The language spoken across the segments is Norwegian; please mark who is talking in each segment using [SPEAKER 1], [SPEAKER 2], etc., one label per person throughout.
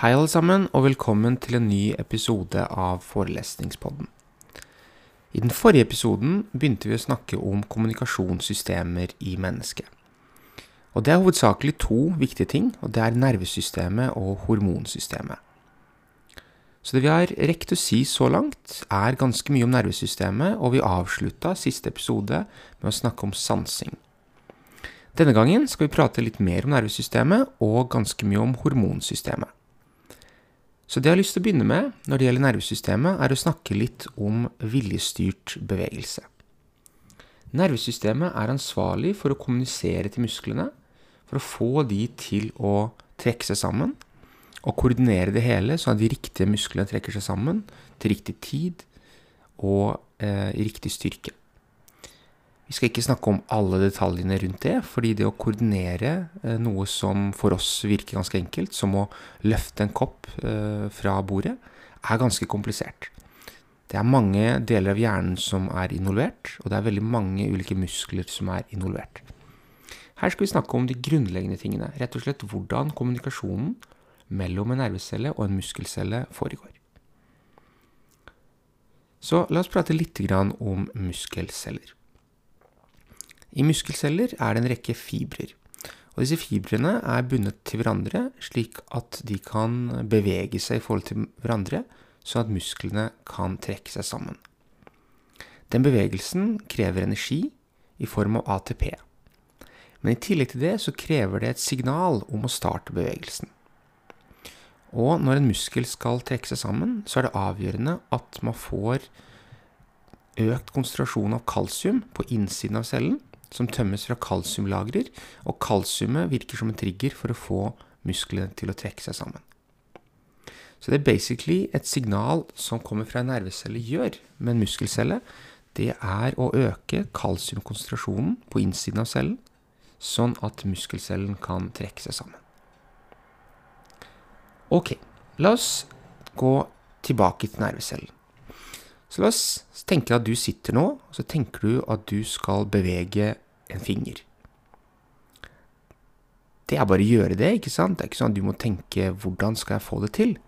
[SPEAKER 1] Hei alle sammen, og velkommen til en ny episode av Forelesningspodden. I den forrige episoden begynte vi å snakke om kommunikasjonssystemer i mennesket. Og det er hovedsakelig to viktige ting, og det er nervesystemet og hormonsystemet. Så det vi har rekt å si så langt, er ganske mye om nervesystemet, og vi avslutta siste episode med å snakke om sansing. Denne gangen skal vi prate litt mer om nervesystemet og ganske mye om hormonsystemet. Så det jeg har lyst til å begynne med når det gjelder nervesystemet, er å snakke litt om viljestyrt bevegelse. Nervesystemet er ansvarlig for å kommunisere til musklene, for å få de til å trekke seg sammen, og koordinere det hele sånn at de riktige musklene trekker seg sammen til riktig tid og eh, i riktig styrke. Vi skal ikke snakke om alle detaljene rundt det, fordi det å koordinere eh, noe som for oss virker ganske enkelt, som å løfte en kopp eh, fra bordet, er ganske komplisert. Det er mange deler av hjernen som er involvert, og det er veldig mange ulike muskler som er involvert. Her skal vi snakke om de grunnleggende tingene, rett og slett hvordan kommunikasjonen mellom en nervecelle og en muskelcelle foregår. Så la oss prate litt om muskelceller. I muskelceller er det en rekke fibrer. Og disse fibrene er bundet til hverandre slik at de kan bevege seg i forhold til hverandre, sånn at musklene kan trekke seg sammen. Den bevegelsen krever energi i form av ATP. Men i tillegg til det så krever det et signal om å starte bevegelsen. Og når en muskel skal trekke seg sammen, så er det avgjørende at man får økt konsentrasjon av kalsium på innsiden av cellen, som tømmes fra kalsiumlagrer, og kalsiumet virker som en trigger for å få musklene til å trekke seg sammen. Så det er basically et signal som kommer fra en nervecelle gjør med en muskelcelle. Det er å øke kalsiumkonsentrasjonen på innsiden av cellen, sånn at muskelcellen kan trekke seg sammen. Ok, la oss gå tilbake til nervecellen. Så la oss tenke at du sitter nå, og så tenker du at du skal bevege en finger. Det er bare å gjøre det, ikke sant? Det er ikke sånn at du må tenke 'hvordan skal jeg få det til'?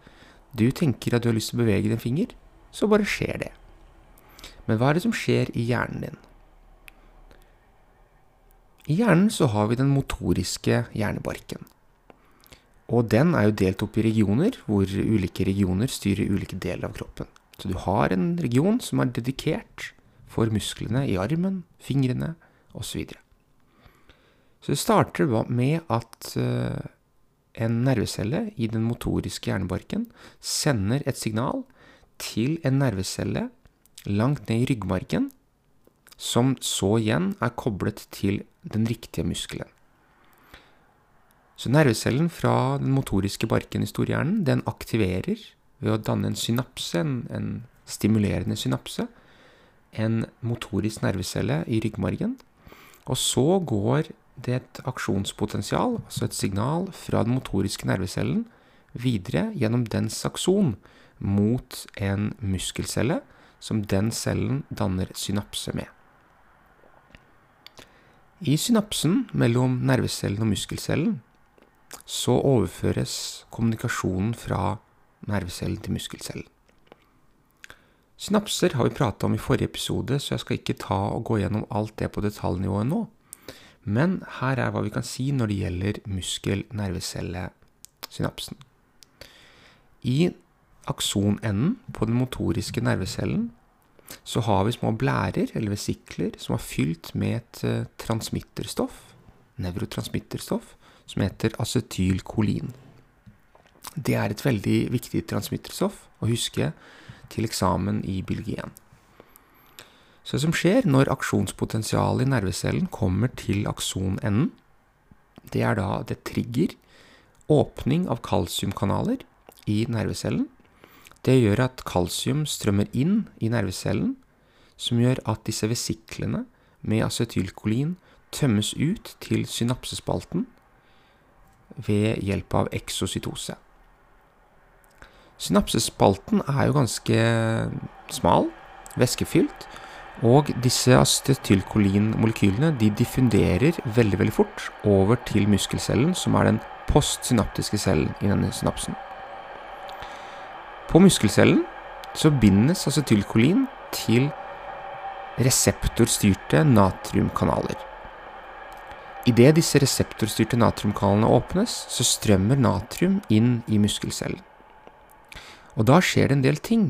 [SPEAKER 1] Du tenker at du har lyst til å bevege din finger, så bare skjer det. Men hva er det som skjer i hjernen din? I hjernen så har vi den motoriske hjernebarken. Og den er jo delt opp i regioner, hvor ulike regioner styrer ulike deler av kroppen. Så du har en region som er dedikert for musklene i armen, fingrene osv. Så, så det starter med at uh, en nervecelle i den motoriske hjernebarken sender et signal til en nervecelle langt ned i ryggmargen, som så igjen er koblet til den riktige muskelen. Så nervecellen fra den motoriske barken i storhjernen den aktiverer ved å danne en synapse, en, en stimulerende synapse, en motorisk nervecelle i ryggmargen. Og så går det et aksjonspotensial, altså et signal, fra den motoriske nervecellen videre gjennom dens akson mot en muskelcelle, som den cellen danner synapse med. I synapsen mellom nervecellen og muskelcellen så overføres kommunikasjonen fra nervecellen til muskelcellen. Synapser har vi prata om i forrige episode, så jeg skal ikke ta og gå gjennom alt det på detaljnivået nå. Men her er hva vi kan si når det gjelder muskel-nervecellesynapsen. I aksonenden på den motoriske nervecellen så har vi små blærer, eller vesikler, som er fylt med et uh, transmitterstoff, nevrotransmitterstoff, som heter acetylkolin. Det er et veldig viktig transmitterstoff å huske til eksamen i biologi 1. Så det som skjer når aksjonspotensialet i nervecellen kommer til aksonenden, det er da det trigger åpning av kalsiumkanaler i nervecellen. Det gjør at kalsium strømmer inn i nervecellen, som gjør at disse vesiklene med acetylkolin tømmes ut til synapsespalten ved hjelp av eksocytose. Synapsespalten er jo ganske smal, væskefylt, og disse acetylkolinmolekylene de diffunderer veldig veldig fort over til muskelcellen, som er den postsynaptiske cellen i denne synapsen. På muskelcellen så bindes acetylkolin til reseptorstyrte natriumkanaler. Idet disse reseptorstyrte natriumkanalene åpnes, så strømmer natrium inn i muskelcellen. Og da skjer det en del ting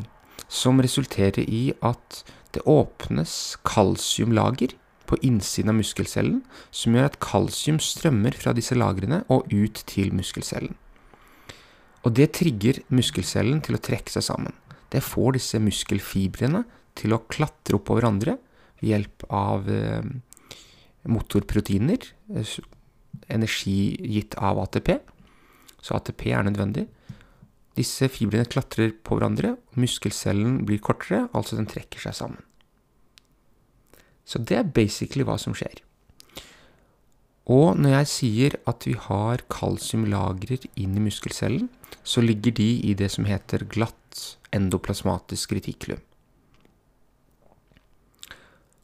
[SPEAKER 1] som resulterer i at det åpnes kalsiumlager på innsiden av muskelcellen, som gjør at kalsium strømmer fra disse lagrene og ut til muskelcellen. Og det trigger muskelcellen til å trekke seg sammen. Det får disse muskelfibrene til å klatre opp på hverandre ved hjelp av eh, motorproteiner, eh, energi gitt av ATP. Så ATP er nødvendig. Disse fibrene klatrer på hverandre, muskelcellen blir kortere, altså den trekker seg sammen. Så det er basically hva som skjer. Og når jeg sier at vi har kalsiumlagrer inn i muskelcellen, så ligger de i det som heter glatt endoplasmatisk retikulum.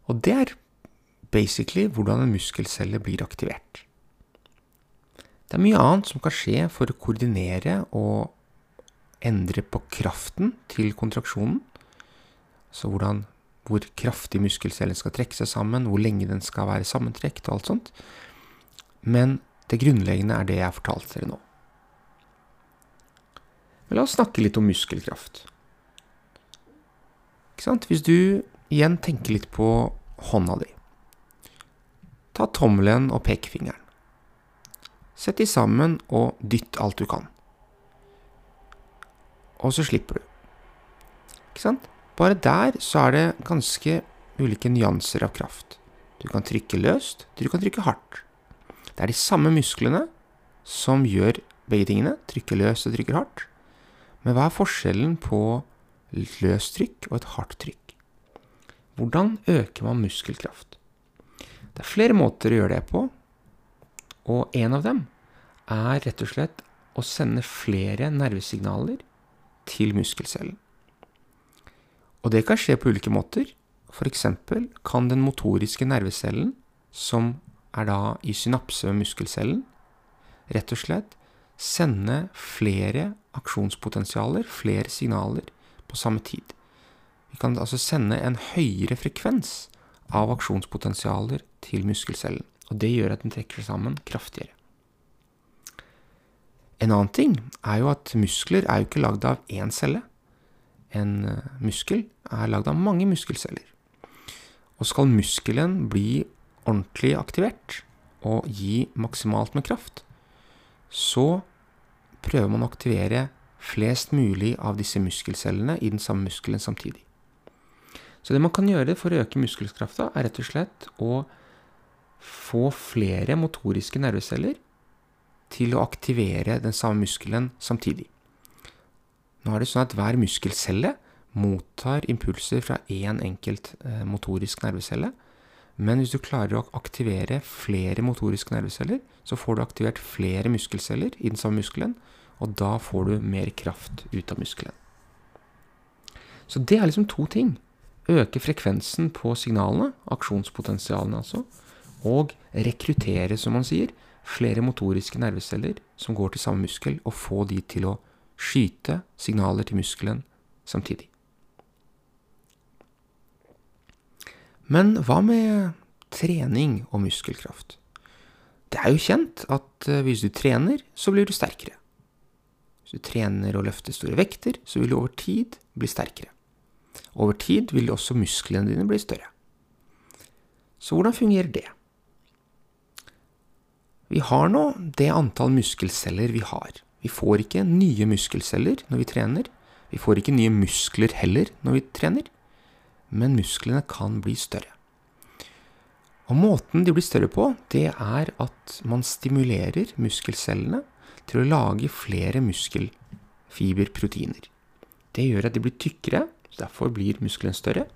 [SPEAKER 1] Og det er basically hvordan en muskelcelle blir aktivert. Det er mye annet som kan skje for å koordinere og endre på kraften til kontraksjonen. Så hvordan, hvor kraftig muskelcellen skal trekke seg sammen, hvor lenge den skal være sammentrekt og alt sånt. Men det grunnleggende er det jeg har fortalt dere nå. Men la oss snakke litt om muskelkraft. Hvis du igjen tenker litt på hånda di. Ta tommelen og pekefingeren. Sett de sammen og dytt alt du kan. Og så slipper du. Ikke sant? Bare der så er det ganske ulike nyanser av kraft. Du kan trykke løst, du kan trykke hardt. Det er de samme musklene som gjør begge tingene, trykke løst og trykke hardt. Men hva er forskjellen på løst trykk og et hardt trykk? Hvordan øker man muskelkraft? Det er flere måter å gjøre det på, og en av dem er rett og slett å sende flere nervesignaler til muskelcellen. Og det kan skje på ulike måter. F.eks. kan den motoriske nervecellen, som er da i synapse med muskelcellen, rett og slett sende flere aksjonspotensialer, flere signaler, på samme tid. Vi kan altså sende en høyere frekvens av aksjonspotensialer til muskelcellen. Og det gjør at den trekker seg sammen kraftigere. En annen ting er jo at muskler er jo ikke lagd av én celle. En eh, muskel er lagd av mange muskelceller. Og skal muskelen bli ordentlig aktivert og gi maksimalt med kraft, så prøver man å aktivere flest mulig av disse muskelcellene i den samme muskelen samtidig. Så det man kan gjøre for å øke muskelkrafta, er rett og slett å få flere motoriske nerveceller til å aktivere den samme muskelen samtidig. Nå er det sånn at hver muskelcelle mottar impulser fra én en enkelt eh, motorisk nervecelle. Men hvis du klarer å aktivere flere motoriske nerveceller, så får du aktivert flere muskelceller i den samme muskelen, og da får du mer kraft ut av muskelen. Så det er liksom to ting øke frekvensen på signalene, aksjonspotensialene altså, og rekruttere, som man sier, flere motoriske nerveceller som går til samme muskel, og få de til å skyte signaler til muskelen samtidig. Men hva med trening og muskelkraft? Det er jo kjent at eh, hvis du trener, så blir du sterkere. Hvis du trener og løfter store vekter, så vil du over tid bli sterkere. Over tid vil også musklene dine bli større. Så hvordan fungerer det? Vi har nå det antall muskelceller vi har. Vi får ikke nye muskelceller når vi trener. Vi får ikke nye muskler heller når vi trener. Men musklene kan bli større. Og måten de blir større på, det er at man stimulerer muskelcellene til å lage flere muskelfiberproteiner. Det gjør at de blir tykkere, Derfor blir muskelen større,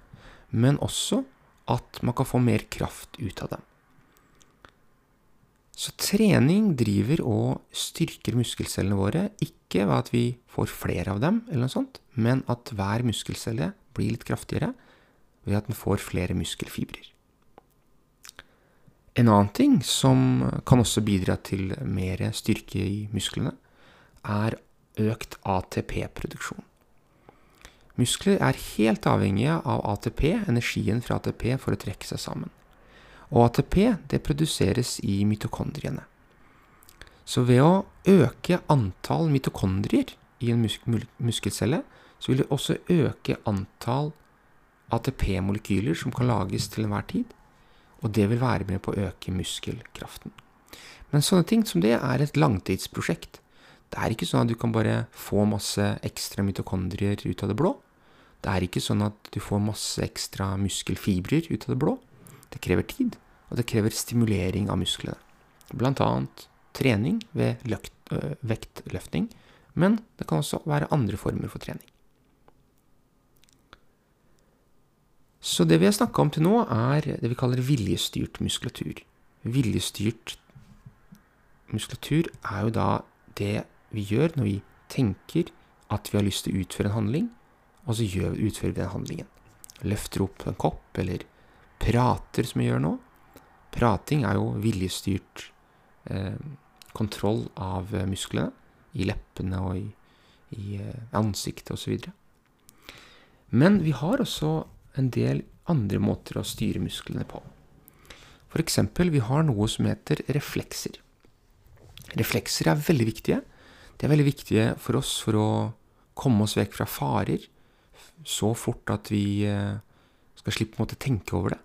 [SPEAKER 1] men også at man kan få mer kraft ut av dem. Så trening driver og styrker muskelcellene våre, ikke ved at vi får flere av dem, eller noe sånt, men at hver muskelcelle blir litt kraftigere ved at den får flere muskelfibrer. En annen ting som kan også bidra til mer styrke i musklene, er økt ATP-produksjon. Muskler er helt avhengige av ATP, energien fra ATP, for å trekke seg sammen. Og ATP det produseres i mitokondriene. Så ved å øke antall mitokondrier i en mus muskelcelle, så vil det også øke antall ATP-molekyler som kan lages til enhver tid. Og det vil være med på å øke muskelkraften. Men sånne ting som det er et langtidsprosjekt. Det er ikke sånn at du kan bare få masse ekstra mitokondrier ut av det blå. Det er ikke sånn at du får masse ekstra muskelfibrer ut av det blå. Det krever tid, og det krever stimulering av musklene. Blant annet trening ved løkt, øh, vektløfting, men det kan også være andre former for trening. Så det vi har snakka om til nå, er det vi kaller viljestyrt muskulatur. Viljestyrt muskulatur er jo da det vi gjør når vi tenker at vi har lyst til å utføre en handling, og så utfører vi den handlingen. Løfter opp en kopp, eller prater, som vi gjør nå. Prating er jo viljestyrt eh, kontroll av eh, musklene i leppene og i, i eh, ansiktet osv. Men vi har også en del andre måter å styre musklene på. F.eks. vi har noe som heter reflekser. Reflekser er veldig viktige. De er veldig viktige for oss for å komme oss vekk fra farer så fort at vi eh, skal slippe å tenke over det.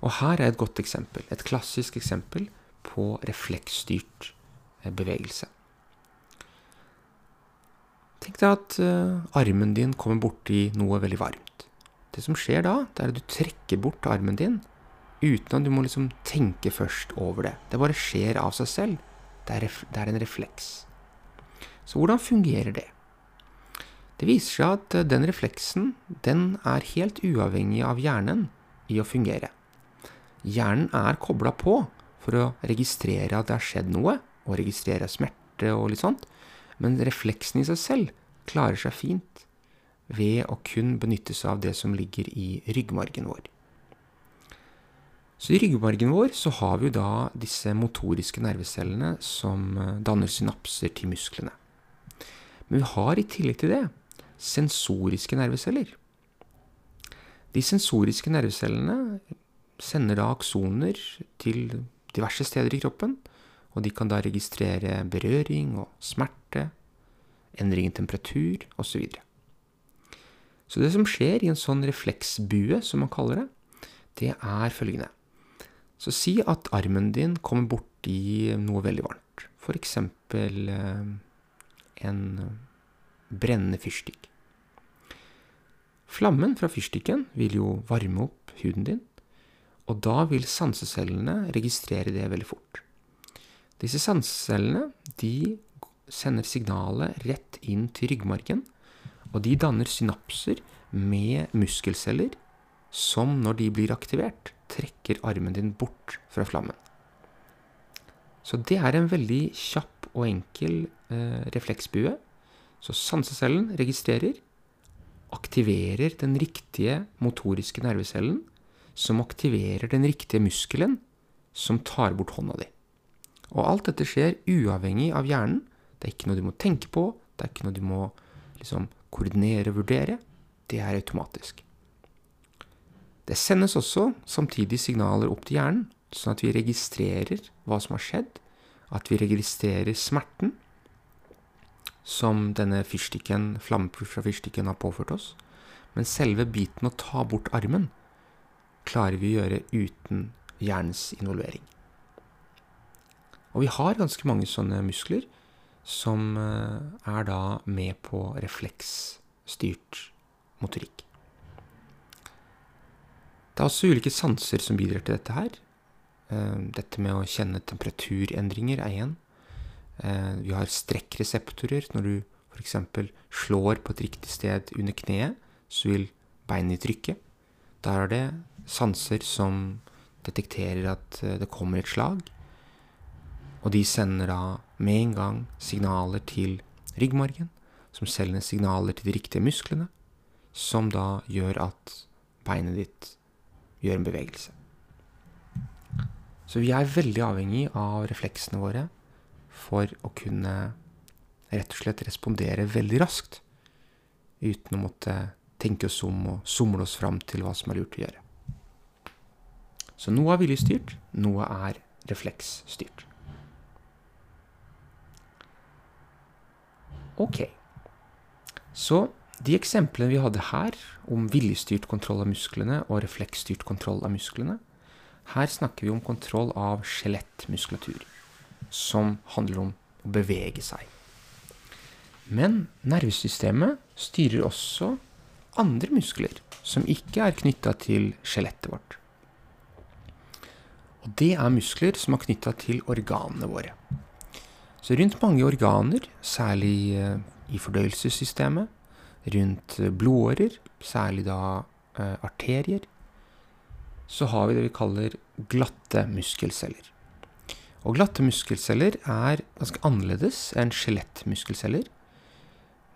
[SPEAKER 1] Og her er et godt eksempel, et klassisk eksempel på refleksstyrt eh, bevegelse. Tenk deg at uh, armen din kommer borti noe veldig varmt. Det som skjer da, det er at du trekker bort armen din uten at du må liksom tenke først over det. Det bare skjer av seg selv. Det er, det er en refleks. Så hvordan fungerer det? Det viser seg at eh, den refleksen den er helt uavhengig av hjernen i å fungere. Hjernen er kobla på for å registrere at det har skjedd noe, og registrere smerte og litt sånt, men refleksen i seg selv klarer seg fint ved å kun benytte seg av det som ligger i ryggmargen vår. Så I ryggmargen vår så har vi da disse motoriske nervecellene som eh, danner synapser til musklene. Men vi har i tillegg til det sensoriske nerveceller. De sensoriske nervecellene sender da aksoner til diverse steder i kroppen, og de kan da registrere berøring og smerte, endring i temperatur osv. Så, så det som skjer i en sånn refleksbue, som man kaller det, det er følgende. Så si at armen din kommer borti noe veldig varmt. F.eks. Eh, en brennende fyrstikk. Flammen fra fyrstikken vil jo varme opp huden din, og da vil sansecellene registrere det veldig fort. Disse sansecellene de sender signalet rett inn til ryggmargen, og de danner synapser med muskelceller som, når de blir aktivert, trekker armen din bort fra flammen. Så det er en veldig kjapp og enkel eh, refleksbue. Så sansecellen registrerer, aktiverer den riktige motoriske nervecellen, som aktiverer den riktige muskelen som tar bort hånda di. Og alt dette skjer uavhengig av hjernen. Det er ikke noe du må tenke på, det er ikke noe du må liksom, koordinere og vurdere. Det er automatisk. Det sendes også samtidig signaler opp til hjernen, sånn at vi registrerer hva som har skjedd, at vi registrerer smerten, som denne flammeproof fra fyrstikken har påført oss. Men selve biten å ta bort armen klarer vi å gjøre uten hjernens involvering. Og vi har ganske mange sånne muskler som eh, er da med på refleksstyrt motorikk. Det er også ulike sanser som bidrar til dette her. Eh, dette med å kjenne temperaturendringer er én. Eh, vi har strekkreseptorer. Når du f.eks. slår på et riktig sted under kneet, så vil beinet trykke. Da er det sanser som detekterer at eh, det kommer et slag. Og de sender da med en gang signaler til ryggmargen, som sender signaler til de riktige musklene, som da gjør at beinet ditt gjør en bevegelse. Så vi er veldig avhengig av refleksene våre for å kunne rett og slett respondere veldig raskt uten å måtte tenke oss om og somle oss fram til hva som er lurt å gjøre. Så noe er viljestyrt, noe er refleksstyrt. Ok. Så de eksemplene vi hadde her, om viljestyrt kontroll av musklene og refleksstyrt kontroll av musklene, her snakker vi om kontroll av skjelettmuskulatur, som handler om å bevege seg. Men nervesystemet styrer også andre muskler som ikke er knytta til skjelettet vårt. Og det er muskler som er knytta til organene våre. Så rundt mange organer, særlig eh, i fordøyelsessystemet, rundt eh, blodårer, særlig da eh, arterier, så har vi det vi kaller glatte muskelceller. Og glatte muskelceller er ganske annerledes enn skjelettmuskelceller.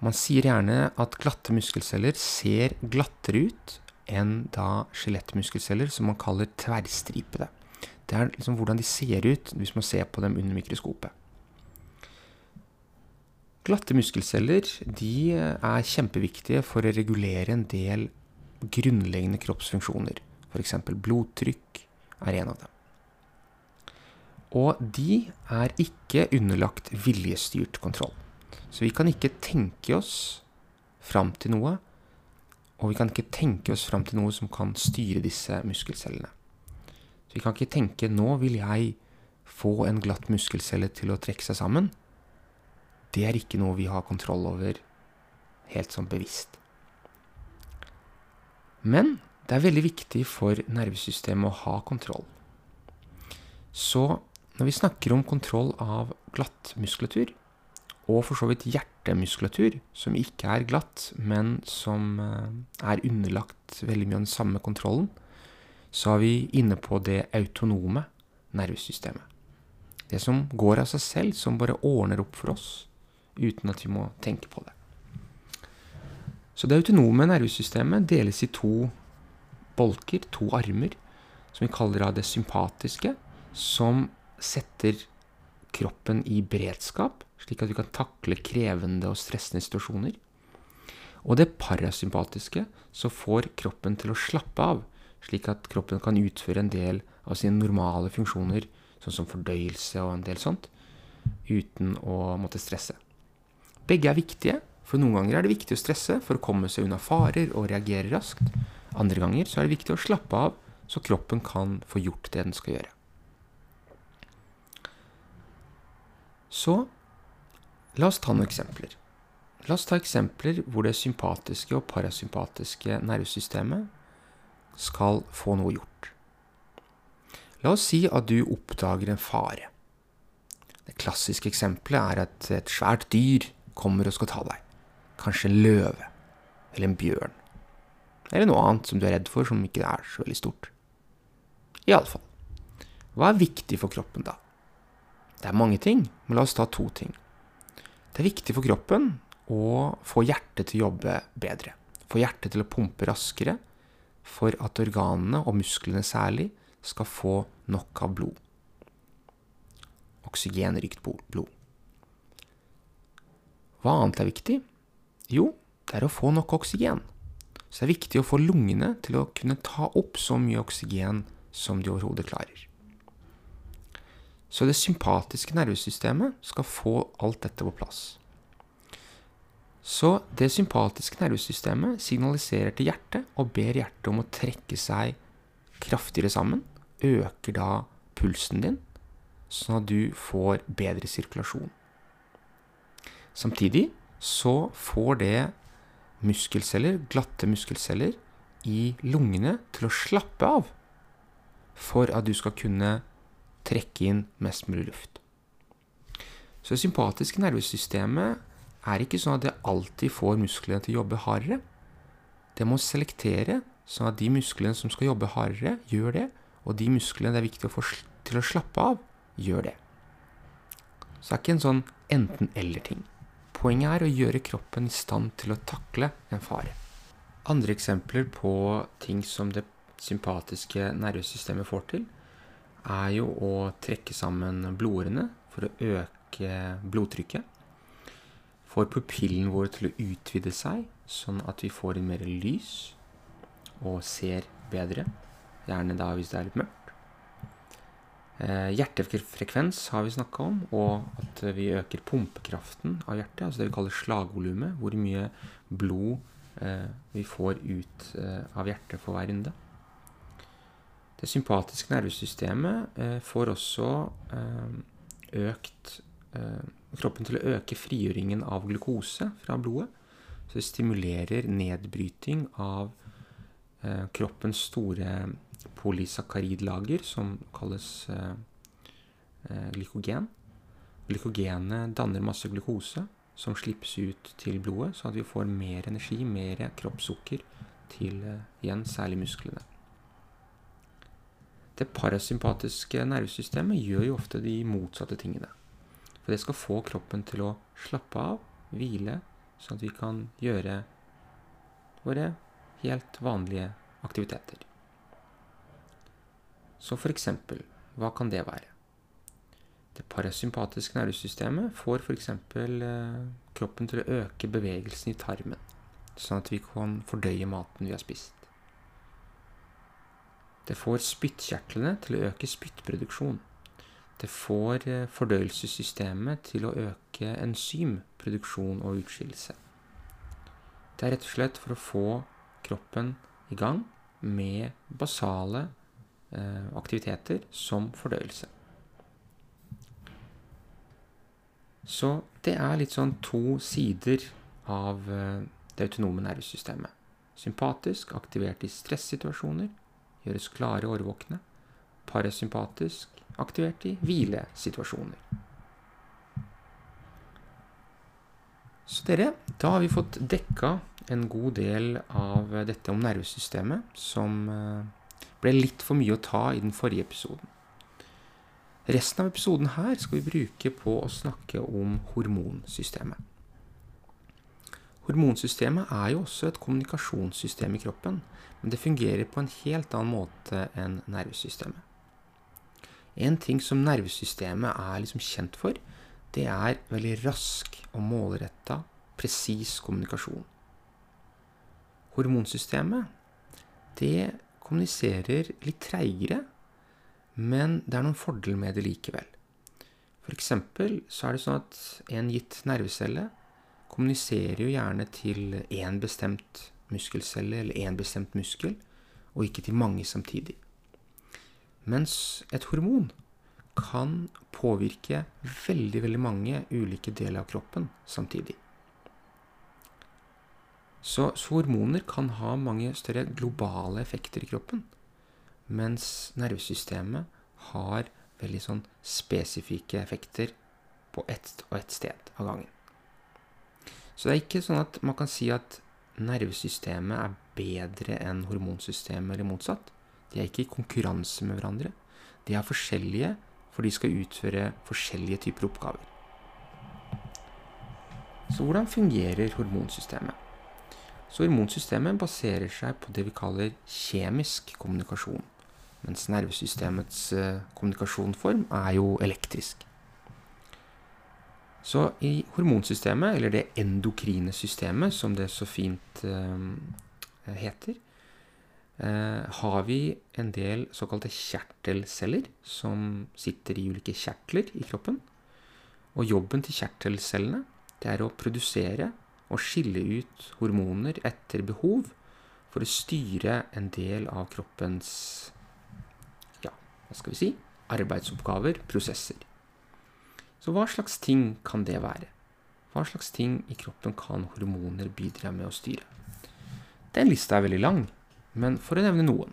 [SPEAKER 1] Man sier gjerne at glatte muskelceller ser glattere ut enn da skjelettmuskelceller, som man kaller tverrstripede. Det er liksom hvordan de ser ut hvis man ser på dem under mikroskopet. Glatte muskelceller de er kjempeviktige for å regulere en del grunnleggende kroppsfunksjoner. F.eks. blodtrykk er en av dem. Og de er ikke underlagt viljestyrt kontroll. Så vi kan ikke tenke oss fram til noe, og vi kan ikke tenke oss fram til noe som kan styre disse muskelcellene. Vi kan ikke tenke 'nå vil jeg få en glatt muskelcelle til å trekke seg sammen'. Det er ikke noe vi har kontroll over helt sånn bevisst. Men det er veldig viktig for nervesystemet å ha kontroll. Så når vi snakker om kontroll av glattmuskulatur, og for så vidt hjertemuskulatur, som ikke er glatt, men som eh, er underlagt veldig mye av den samme kontrollen, så er vi inne på det autonome nervesystemet. Det som går av seg selv, som bare ordner opp for oss uten at vi må tenke på det. Så det autonome nervesystemet deles i to bolker, to armer, som vi kaller av det sympatiske, som setter kroppen i beredskap, slik at vi kan takle krevende og stressende situasjoner. Og det parasympatiske, som får kroppen til å slappe av, slik at kroppen kan utføre en del av sine normale funksjoner, sånn som fordøyelse og en del sånt, uten å måtte stresse. Begge er viktige, for noen ganger er det viktig å stresse for å komme seg unna farer og reagere raskt. Andre ganger så er det viktig å slappe av, så kroppen kan få gjort det den skal gjøre. Så la oss ta noen eksempler. La oss ta eksempler hvor det sympatiske og parasympatiske nervesystemet skal få noe gjort. La oss si at du oppdager en fare. Det klassiske eksempelet er at et svært dyr kommer og skal ta deg. Kanskje en løve eller en bjørn. Eller noe annet som du er redd for, som ikke er så veldig stort. Iallfall. Hva er viktig for kroppen da? Det er mange ting, men la oss ta to ting. Det er viktig for kroppen å få hjertet til å jobbe bedre. Få hjertet til å pumpe raskere for at organene, og musklene særlig, skal få nok av blod. Oksygenrikt blod. Hva annet er viktig? Jo, det er å få nok oksygen. Så det er viktig å få lungene til å kunne ta opp så mye oksygen som de overhodet klarer. Så det sympatiske nervesystemet skal få alt dette på plass. Så det sympatiske nervesystemet signaliserer til hjertet og ber hjertet om å trekke seg kraftigere sammen. Øker da pulsen din, sånn at du får bedre sirkulasjon. Samtidig så får det muskelceller, glatte muskelceller, i lungene til å slappe av for at du skal kunne trekke inn mest mulig luft. Så det sympatiske nervesystemet er ikke sånn at det alltid får musklene til å jobbe hardere. Det må selektere sånn at de musklene som skal jobbe hardere, gjør det, og de musklene det er viktig å få til å slappe av, gjør det. Så det er ikke en sånn enten-eller-ting. Poenget er å gjøre kroppen i stand til å takle en fare. Andre eksempler på ting som det sympatiske nervesystemet får til, er jo å trekke sammen blodårene for å øke blodtrykket. Får pupillen vår til å utvide seg sånn at vi får en mer lys og ser bedre. Gjerne da hvis det er litt mørkt. Eh, hjertefrekvens har vi snakka om, og at vi øker pumpekraften av hjertet. Altså det vi kaller slagvolumet. Hvor mye blod eh, vi får ut eh, av hjertet for hver runde. Det sympatiske nervesystemet får også økt kroppen til å øke frigjøringen av glukose fra blodet. Så det stimulerer nedbryting av kroppens store polysakkaridlager som kalles eh, eh, glykogen. Glykogenet danner masse glukose som slippes ut til blodet, så at vi får mer energi, mer kroppssukker til eh, igjen særlig musklene. Det parasympatiske nervesystemet gjør jo ofte de motsatte tingene. For det skal få kroppen til å slappe av, hvile, sånn at vi kan gjøre våre helt vanlige aktiviteter. Så for eksempel, hva kan det være? Det parasympatiske nervesystemet får f.eks. Eh, kroppen til å øke bevegelsen i tarmen, sånn at vi kan fordøye maten vi har spist. Det får spyttkjertlene til å øke spyttproduksjon. Det får eh, fordøyelsessystemet til å øke enzymproduksjon og utskillelse. Det er rett og slett for å få kroppen i gang med basale Eh, aktiviteter som fordøyelse. Så det er litt sånn to sider av eh, det autonome nervesystemet. Sympatisk, aktivert i stressituasjoner, gjøres klare og årvåkne. Parasympatisk, aktivert i hvilesituasjoner. Så dere, da har vi fått dekka en god del av dette om nervesystemet, som eh, ble litt for mye å ta i den forrige episoden. Resten av episoden her skal vi bruke på å snakke om hormonsystemet. Hormonsystemet er jo også et kommunikasjonssystem i kroppen, men det fungerer på en helt annen måte enn nervesystemet. En ting som nervesystemet er liksom kjent for, det er veldig rask og målretta, presis kommunikasjon. Hormonsystemet, det kommuniserer litt treigere, men det er noen fordeler med det likevel. F.eks. så er det sånn at en gitt nervecelle kommuniserer jo gjerne til én bestemt muskelcelle eller én bestemt muskel, og ikke til mange samtidig. Mens et hormon kan påvirke veldig, veldig mange ulike deler av kroppen samtidig. Så, så, hormoner kan ha mange større globale effekter i kroppen. Mens nervesystemet har veldig sånn spesifikke effekter på ett og ett sted av gangen. Så det er ikke sånn at man kan si at nervesystemet er bedre enn hormonsystemet eller motsatt. De er ikke i konkurranse med hverandre. De er forskjellige, for de skal utføre forskjellige typer oppgaver. Så hvordan fungerer hormonsystemet? Så hormonsystemet baserer seg på det vi kaller kjemisk kommunikasjon. Mens nervesystemets eh, kommunikasjonsform er jo elektrisk. Så i hormonsystemet, eller det endokrine systemet, som det så fint eh, heter, har vi en del såkalte kjertelceller som sitter i ulike kjertler i kroppen. Og jobben til kjertelcellene det er å produsere og skille ut hormoner etter behov for å styre en del av kroppens ja, hva skal vi si arbeidsoppgaver, prosesser. Så hva slags ting kan det være? Hva slags ting i kroppen kan hormoner bidra med å styre? Den lista er veldig lang, men for å nevne noen.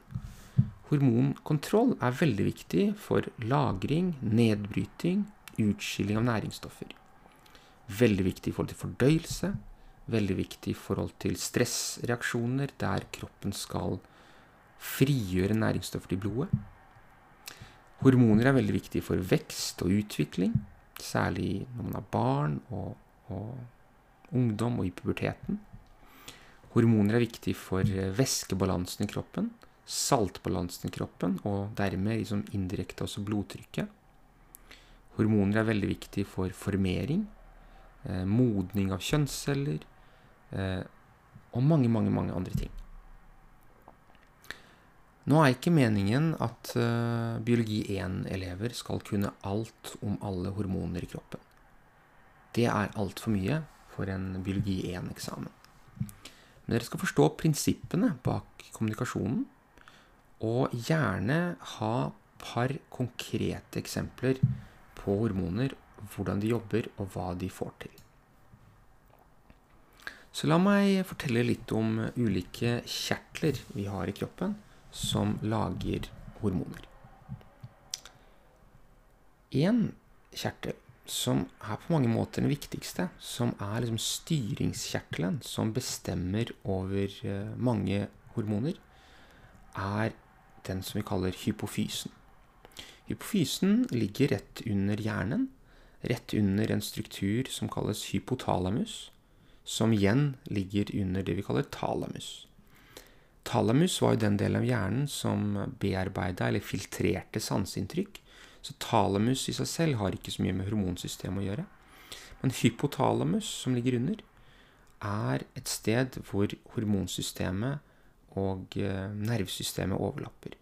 [SPEAKER 1] Hormonkontroll er veldig viktig for lagring, nedbryting, utskilling av næringsstoffer. Veldig viktig i forhold til fordøyelse, veldig viktig i forhold til stressreaksjoner, der kroppen skal frigjøre næringsstoffer i blodet. Hormoner er veldig viktig for vekst og utvikling, særlig når man har barn og, og ungdom og i puberteten. Hormoner er viktig for væskebalansen i kroppen, saltbalansen i kroppen, og dermed liksom indirekte også blodtrykket. Hormoner er veldig viktig for formering, eh, modning av kjønnsceller, eh, og mange, mange, mange andre ting. Nå er ikke meningen at eh, biologi 1-elever skal kunne alt om alle hormoner i kroppen. Det er altfor mye for en biologi 1-eksamen. Dere skal forstå prinsippene bak kommunikasjonen, og gjerne ha par konkrete eksempler på hormoner, hvordan de jobber, og hva de får til. Så la meg fortelle litt om ulike kjertler vi har i kroppen som lager hormoner. En kjertel som er på mange måter den viktigste, som er liksom styringskjertelen som bestemmer over eh, mange hormoner, er den som vi kaller hypofysen. Hypofysen ligger rett under hjernen, rett under en struktur som kalles hypotalamus, som igjen ligger under det vi kaller talamus. Talamus var jo den delen av hjernen som bearbeida eller filtrerte sanseinntrykk. Så talamus i seg selv har ikke så mye med hormonsystemet å gjøre. Men hypotalamus, som ligger under, er et sted hvor hormonsystemet og eh, nervesystemet overlapper.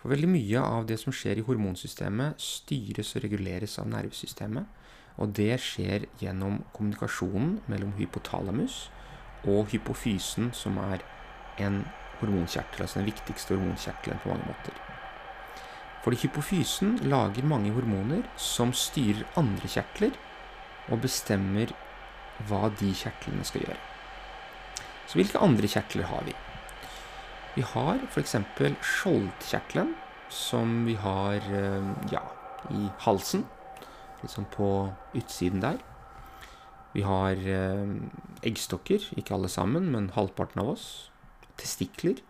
[SPEAKER 1] For veldig mye av det som skjer i hormonsystemet, styres og reguleres av nervesystemet. Og det skjer gjennom kommunikasjonen mellom hypotalamus og hypofysen, som er en hormonkjertel, altså den viktigste hormonkjertelen på mange måter. Fordi hypofysen lager mange hormoner som styrer andre kjertler, og bestemmer hva de kjertlene skal gjøre. Så hvilke andre kjertler har vi? Vi har f.eks. skjoldkjertelen, som vi har eh, ja, i halsen. Liksom på utsiden der. Vi har eh, eggstokker, ikke alle sammen, men halvparten av oss testikler.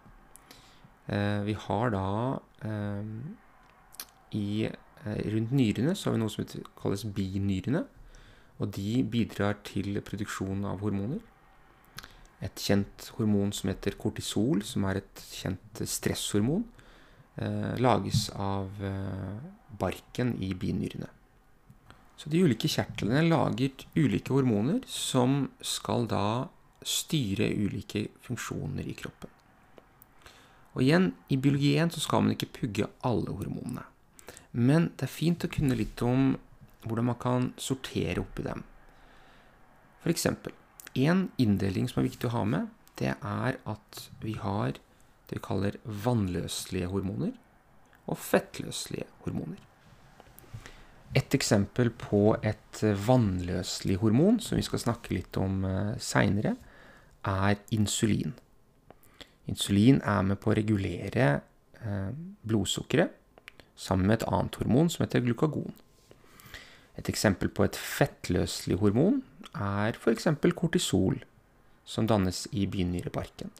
[SPEAKER 1] Eh, vi har da i, eh, Rundt nyrene så har vi noe som kalles binyrene. Og de bidrar til produksjon av hormoner. Et kjent hormon som heter kortisol, som er et kjent stresshormon, lages av barken i binyrene. Så de ulike kjertlene lager ulike hormoner som skal da styre ulike funksjoner i kroppen. Og igjen, i biologien så skal man ikke pugge alle hormonene. Men det er fint å kunne litt om hvordan man kan sortere oppi dem. F.eks. en inndeling som er viktig å ha med, det er at vi har det vi kaller vannløselige hormoner og fettløselige hormoner. Et eksempel på et vannløselig hormon, som vi skal snakke litt om eh, seinere, er insulin. Insulin er med på å regulere eh, blodsukkeret sammen med et annet hormon som heter glukagon. Et eksempel på et fettløselig hormon er f.eks. kortisol, som dannes i binyrebarken.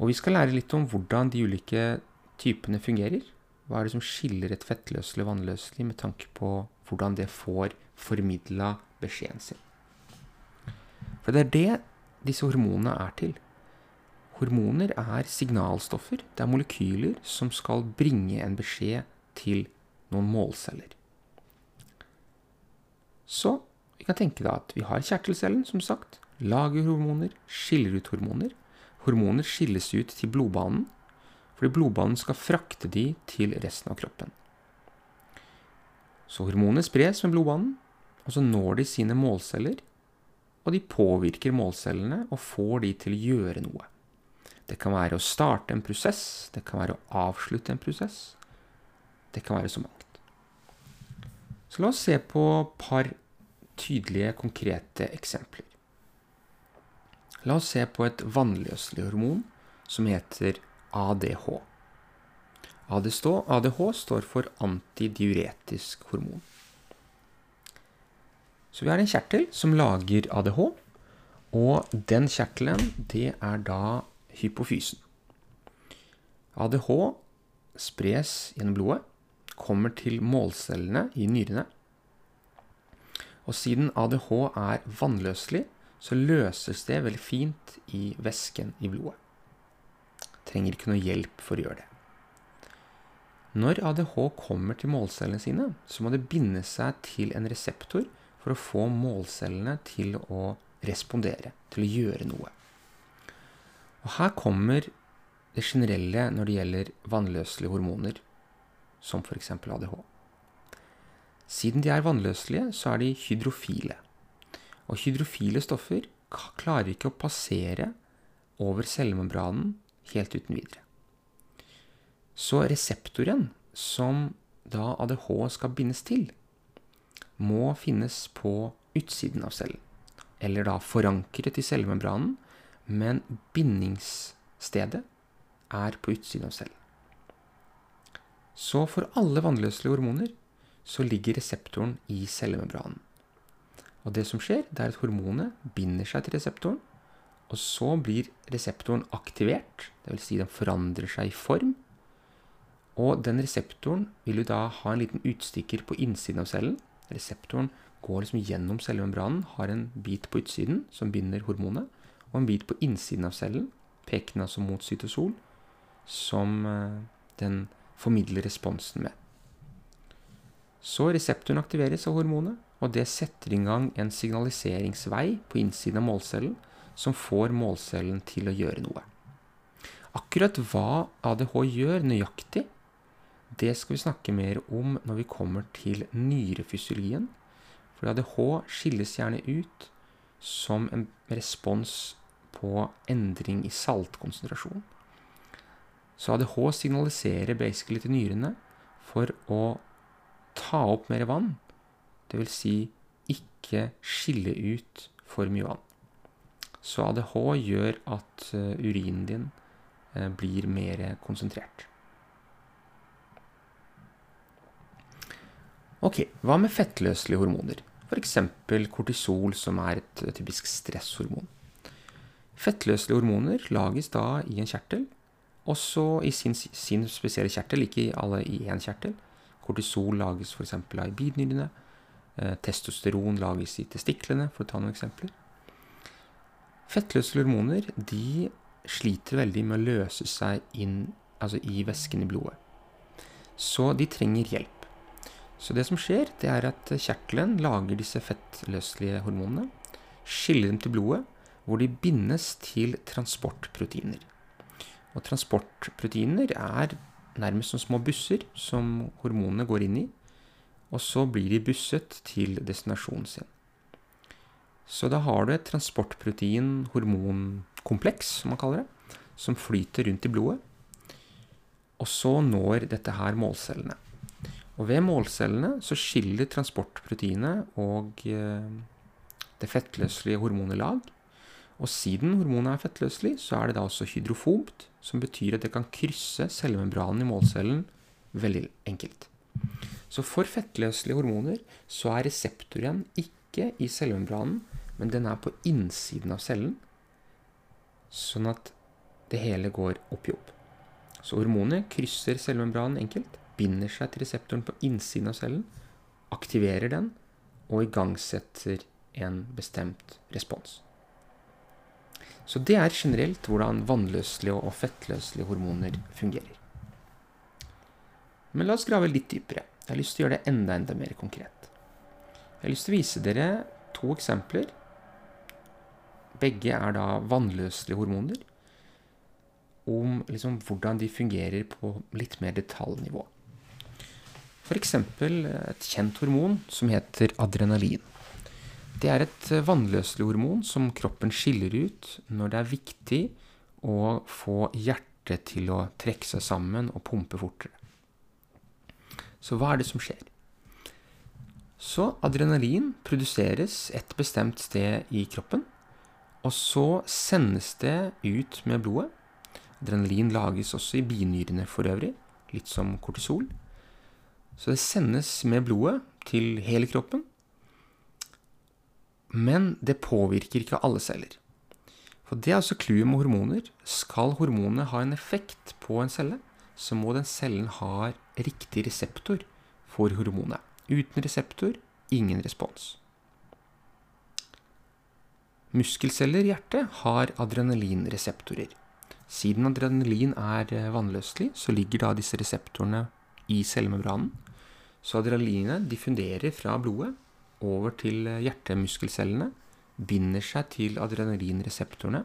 [SPEAKER 1] Og vi skal lære litt om hvordan de ulike typene fungerer. Hva er det som skiller et fettløselig og vannløselig med tanke på hvordan det får formidla beskjeden sin. For det er det disse hormonene er til. Hormoner er signalstoffer. Det er molekyler som skal bringe en beskjed til noen målceller. Så vi kan tenke da at vi har kjertelcellen, som sagt. Lager hormoner, skiller ut hormoner. Hormoner skilles ut til blodbanen, fordi blodbanen skal frakte de til resten av kroppen. Så hormonene spres med blodbanen, og så når de sine målceller og de påvirker målcellene og får de til å gjøre noe. Det kan være å starte en prosess, det kan være å avslutte en prosess. Det kan være så mangt. Så la oss se på et par tydelige, konkrete eksempler. La oss se på et vannløselig hormon som heter ADH. ADH står for antidiuretisk hormon. Så vi har en kjertel som lager ADH, og den kjertelen, det er da hypofysen. ADH spres gjennom blodet, kommer til målcellene i nyrene. Og siden ADH er vannløselig, så løses det veldig fint i væsken i blodet. Trenger ikke noe hjelp for å gjøre det. Når ADH kommer til målcellene sine, så må det binde seg til en reseptor for å få målcellene til å respondere, til å gjøre noe. Og her kommer det generelle når det gjelder vannløselige hormoner, som f.eks. ADH. Siden de er vannløselige, så er de hydrofile. Og hydrofile stoffer klarer ikke å passere over cellemembranen helt uten videre. Så reseptoren som da ADH skal bindes til, må finnes på utsiden av cellen. Eller da forankret i cellemembranen, men bindingsstedet er på utsiden av cellen. Så for alle vannløselige hormoner så ligger reseptoren i cellemembranen. Og det som skjer, det er at hormonet binder seg til reseptoren, og så blir reseptoren aktivert, dvs. Si den forandrer seg i form. Og den reseptoren vil jo da ha en liten utstikker på innsiden av cellen. Reseptoren går liksom gjennom cellemembranen, har en bit på utsiden som binder hormonet, og en bit på innsiden av cellen, pekende altså mot cytosol, som eh, den formidler responsen med. Så reseptoren aktiveres av hormonet, og det setter i gang en signaliseringsvei på innsiden av målcellen som får målcellen til å gjøre noe. Akkurat hva ADH gjør nøyaktig, det skal vi snakke mer om når vi kommer til nyrefysiologien. For ADH skilles gjerne ut som en respons på endring i saltkonsentrasjon. Så ADH signaliserer basically til nyrene for å ta opp mer vann Dvs. Si ikke skille ut for mye vann. Så ADH gjør at eh, urinen din eh, blir mer konsentrert. Ok, hva med fettløselige hormoner? F.eks. kortisol, som er et typisk stresshormon. Fettløselige hormoner lages da i en kjertel, også i sin, sin spesielle kjertel, ikke alle i én kjertel. Kortisol lages f.eks. av i bidnyrene. Eh, testosteron lages i testiklene, for å ta noen eksempler. Fettløselige hormoner de sliter veldig med å løse seg inn altså i væsken i blodet. Så de trenger hjelp. Så det som skjer, det er at kjertelen lager disse fettløselige hormonene, skiller dem til blodet, hvor de bindes til transportproteiner. Og transportproteiner er nærmest som små busser som hormonene går inn i, og så blir de busset til destinasjonen sin. Så da har du et transportprotein-hormonkompleks, som man kaller det, som flyter rundt i blodet. Og så når dette her målcellene. Og ved målcellene så skiller transportproteinet og eh, det fettløselige hormonet lag. Og siden hormonet er fettløselig, så er det da også hydrofobt, som betyr at det kan krysse cellemembranen i målcellen veldig enkelt. Så for fettløselige hormoner så er reseptoren ikke i cellemembranen, men den er på innsiden av cellen, sånn at det hele går opp i opp. Så hormonet krysser cellemembranen enkelt, binder seg til reseptoren på innsiden av cellen, aktiverer den og igangsetter en bestemt respons. Så det er generelt hvordan vannløselige og fettløselige hormoner fungerer. Men la oss grave litt dypere. Jeg har lyst til å gjøre det enda, enda mer konkret. Jeg har lyst til å vise dere to eksempler. Begge er da vannløselige hormoner. Om liksom hvordan de fungerer på litt mer detaljnivå. F.eks. et kjent hormon som heter adrenalin. Det er et vannløselig hormon som kroppen skiller ut når det er viktig å få hjertet til å trekke seg sammen og pumpe fortere. Så hva er det som skjer? Så adrenalin produseres et bestemt sted i kroppen, og så sendes det ut med blodet. Adrenalin lages også i binyrene for øvrig, litt som kortisol. Så det sendes med blodet til hele kroppen. Men det påvirker ikke alle celler. For det er altså clouet med hormoner. Skal hormonene ha en effekt på en celle, så må den cellen ha riktig reseptor for hormonet. Uten reseptor ingen respons. Muskelceller i hjertet har adrenalinreseptorer. Siden adrenalin er eh, vannløselig, så ligger da disse reseptorene i cellemembranen. Så adrenalinet diffunderer fra blodet over til eh, hjertemuskelcellene, binder seg til adrenalinreseptorene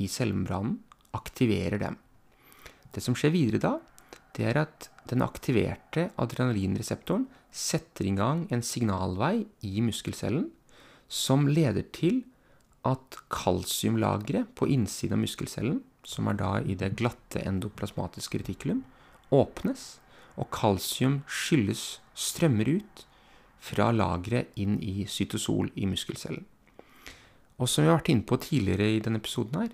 [SPEAKER 1] i cellemembranen, aktiverer dem. Det som skjer videre da, det er at den aktiverte adrenalinreseptoren setter i gang en signalvei i muskelcellen som leder til at kalsiumlageret på innsiden av muskelcellen, som er da i det glatte endoplasmatiske retikulum, åpnes, og kalsium skylles, strømmer ut fra lageret inn i cytosol i muskelcellen. Og som vi har vært inne på tidligere i denne episoden her,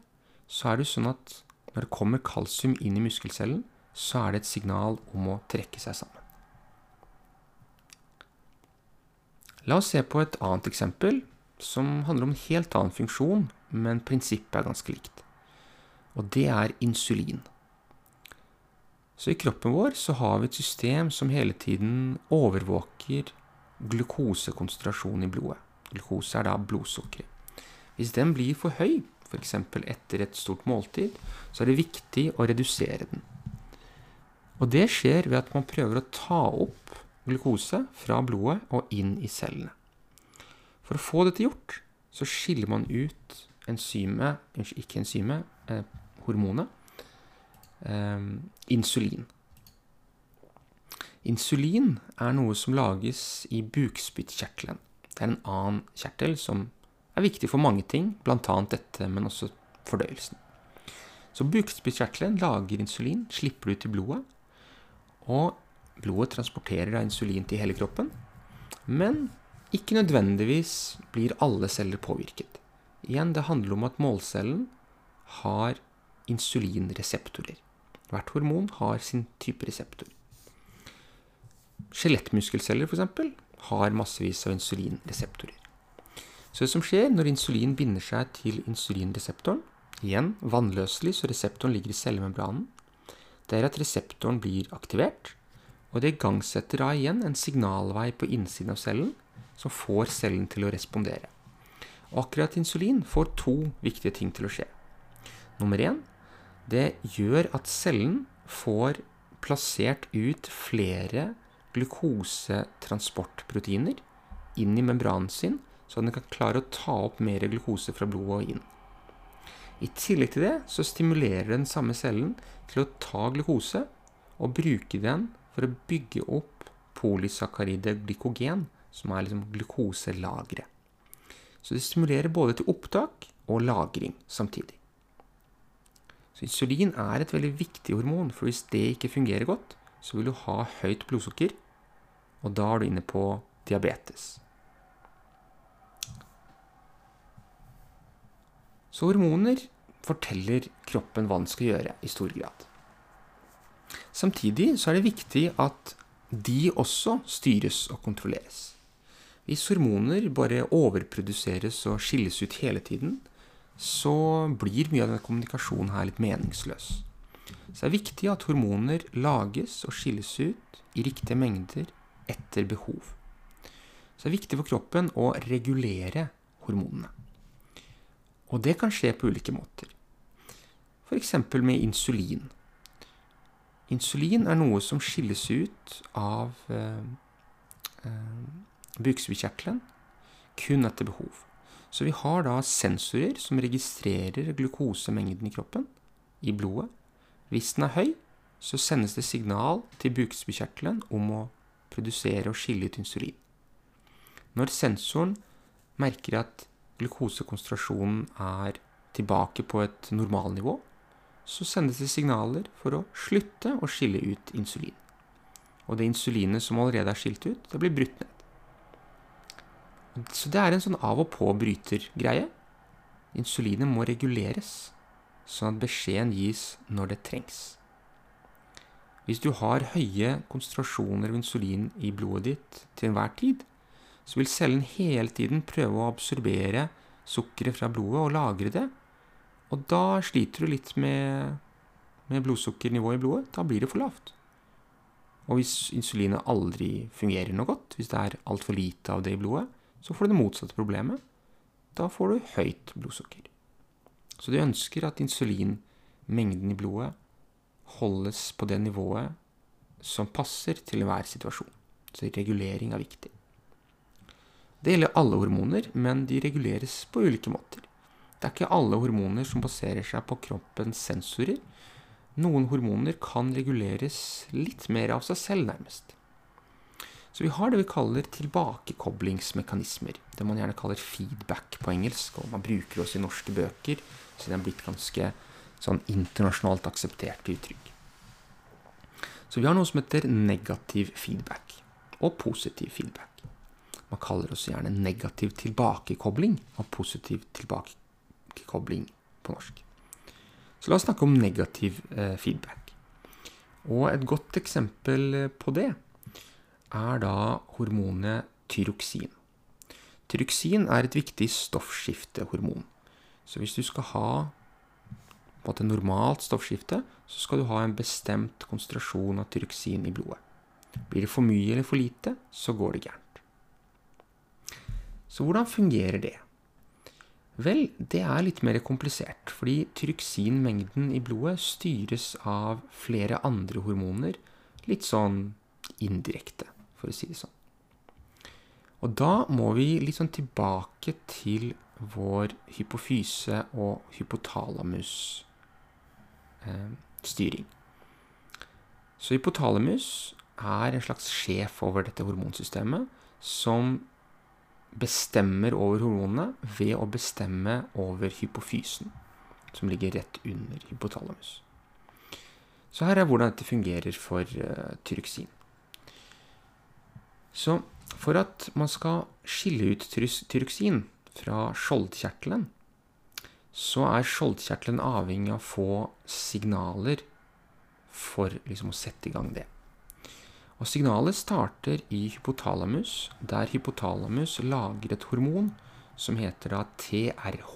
[SPEAKER 1] så er det sånn at når det kommer kalsium inn i muskelcellen, så er det et signal om å trekke seg sammen. La oss se på et annet eksempel som handler om en helt annen funksjon, men prinsippet er ganske likt. Og det er insulin. Så i kroppen vår så har vi et system som hele tiden overvåker glukosekonsentrasjonen i blodet. Glukose er da blodsukkeret. Hvis den blir for høy, f.eks. etter et stort måltid, så er det viktig å redusere den. Og det skjer ved at man prøver å ta opp glukose fra blodet og inn i cellene. For å få dette gjort, så skiller man ut enzymet, ikke enzymet, eh, hormonet, eh, insulin. Insulin er noe som lages i bukspyttkjertelen. Det er en annen kjertel som er viktig for mange ting, bl.a. dette, men også fordøyelsen. Så bukspyttkjertelen lager insulin, slipper det ut i blodet, og blodet transporterer da insulin til hele kroppen. Men ikke nødvendigvis blir alle celler påvirket. Igjen, det handler om at målcellen har insulinreseptorer. Hvert hormon har sin type reseptor. Skjelettmuskelceller f.eks. har massevis av insulinreseptorer. Så det som skjer når insulin binder seg til insulinreseptoren, igjen vannløselig, så reseptoren ligger i cellemembranen, det er at reseptoren blir aktivert, og det igangsetter da igjen en signalvei på innsiden av cellen som får cellen til å respondere. Og akkurat insulin får to viktige ting til å skje. Nummer én det gjør at cellen får plassert ut flere glukosetransportproteiner inn i membranen sin, så den kan klare å ta opp mer glukose fra blodet og inn. I tillegg til det så stimulerer den samme cellen til å ta glukose og bruke den for å bygge opp polysakkaridet glykogen, som er liksom glukoselageret. Så det stimulerer både til opptak og lagring samtidig. Så insulin er et veldig viktig hormon, for hvis det ikke fungerer godt, så vil du ha høyt blodsukker, og da er du inne på diabetes. Så hormoner forteller kroppen hva den skal gjøre, i stor grad. Samtidig så er det viktig at de også styres og kontrolleres. Hvis hormoner bare overproduseres og skilles ut hele tiden, så blir mye av denne kommunikasjonen her litt meningsløs. Så det er viktig at hormoner lages og skilles ut i riktige mengder etter behov. Så det er viktig for kroppen å regulere hormonene. Og det kan skje på ulike måter. F.eks. med insulin. Insulin er noe som skilles ut av eh, eh, bukspyttkjertelen kun etter behov. Så vi har da sensorer som registrerer glukosemengden i kroppen, i blodet. Hvis den er høy, så sendes det signal til bukspyttkjertelen om å produsere og skille ut insulin. Når sensoren merker at glukosekonsentrasjonen er tilbake på et normalnivå, så sendes det signaler for å slutte å skille ut insulin. Og det insulinet som allerede er skilt ut, det blir brutt ned. Så det er en sånn av og på-bryter-greie. Insulinet må reguleres, sånn at beskjeden gis når det trengs. Hvis du har høye konsentrasjoner av insulin i blodet ditt til enhver tid, så vil cellen hele tiden prøve å absorbere sukkeret fra blodet og lagre det. Og da sliter du litt med, med blodsukkernivået i blodet. Da blir det for lavt. Og hvis insulinet aldri fungerer noe godt, hvis det er altfor lite av det i blodet, så får du det motsatte problemet. Da får du høyt blodsukker. Så du ønsker at insulinmengden i blodet holdes på det nivået som passer til enhver situasjon. Så regulering er viktig. Det gjelder alle hormoner, men de reguleres på ulike måter. Det er ikke alle hormoner som baserer seg på kroppens sensorer. Noen hormoner kan reguleres litt mer av seg selv, nærmest. Så vi har det vi kaller tilbakekoblingsmekanismer. Det man gjerne kaller feedback på engelsk, og man bruker også i norske bøker, så det er blitt ganske sånn internasjonalt akseptert uttrykk. Så vi har noe som heter negativ feedback, og positiv feedback. Man kaller også gjerne negativ tilbakekobling og positiv tilbakekobling på norsk. Så la oss snakke om negativ eh, feedback. Og et godt eksempel på det er da hormonet tyroksin. Tyroksin er et viktig stoffskiftehormon. Så hvis du skal ha på et normalt stoffskifte, så skal du ha en bestemt konsentrasjon av tyroksin i blodet. Blir det for mye eller for lite, så går det gærent. Så hvordan fungerer det? Vel, det er litt mer komplisert, fordi tyroksinmengden i blodet styres av flere andre hormoner, litt sånn indirekte, for å si det sånn. Og da må vi litt sånn tilbake til vår hypofyse og hypotalamus eh. Så hypotalamus er en slags sjef over dette hormonsystemet som bestemmer over hormonene ved å bestemme over hypofysen, som ligger rett under hypotalamus. Så her er hvordan dette fungerer for uh, tyroksin. Så for at man skal skille ut tyroksin fra skjoldkjertelen, så er skjoldkjertelen avhengig av å få signaler for liksom, å sette i gang det. Og signalet starter i hypotalamus, der hypotalamus lager et hormon som heter da TRH.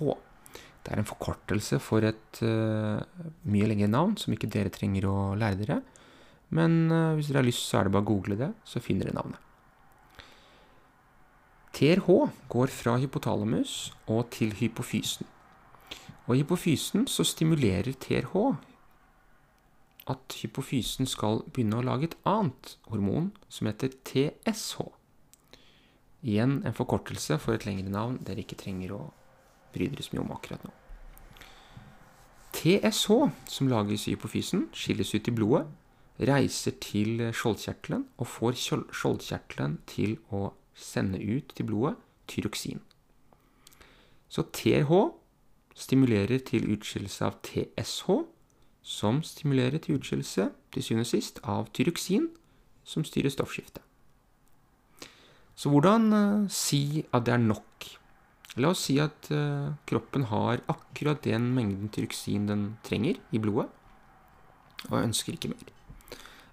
[SPEAKER 1] Det er en forkortelse for et uh, mye lengre navn, som ikke dere trenger å lære dere. Men uh, hvis dere har lyst, så er det bare å google det, så finner dere navnet. TRH går fra hypotalamus og til hypofysen. Og i hypofysen så stimulerer TRH at hypofysen skal begynne å lage et annet hormon som heter TSH. Igjen en forkortelse for et lengre navn dere ikke trenger å bry dere så mye om akkurat nå. TSH, som lages i hypofysen, skilles ut i blodet, reiser til skjoldkjertelen og får skjoldkjertelen til å sende ut til blodet tyroksin. Så TH stimulerer til utskillelse av TSH, som stimulerer til utskillelse, til syvende og sist, av tyroksin, som styrer stoffskiftet. Så hvordan uh, si at det er nok? La oss si at uh, kroppen har akkurat den mengden tyroksin den trenger i blodet, og ønsker ikke mer.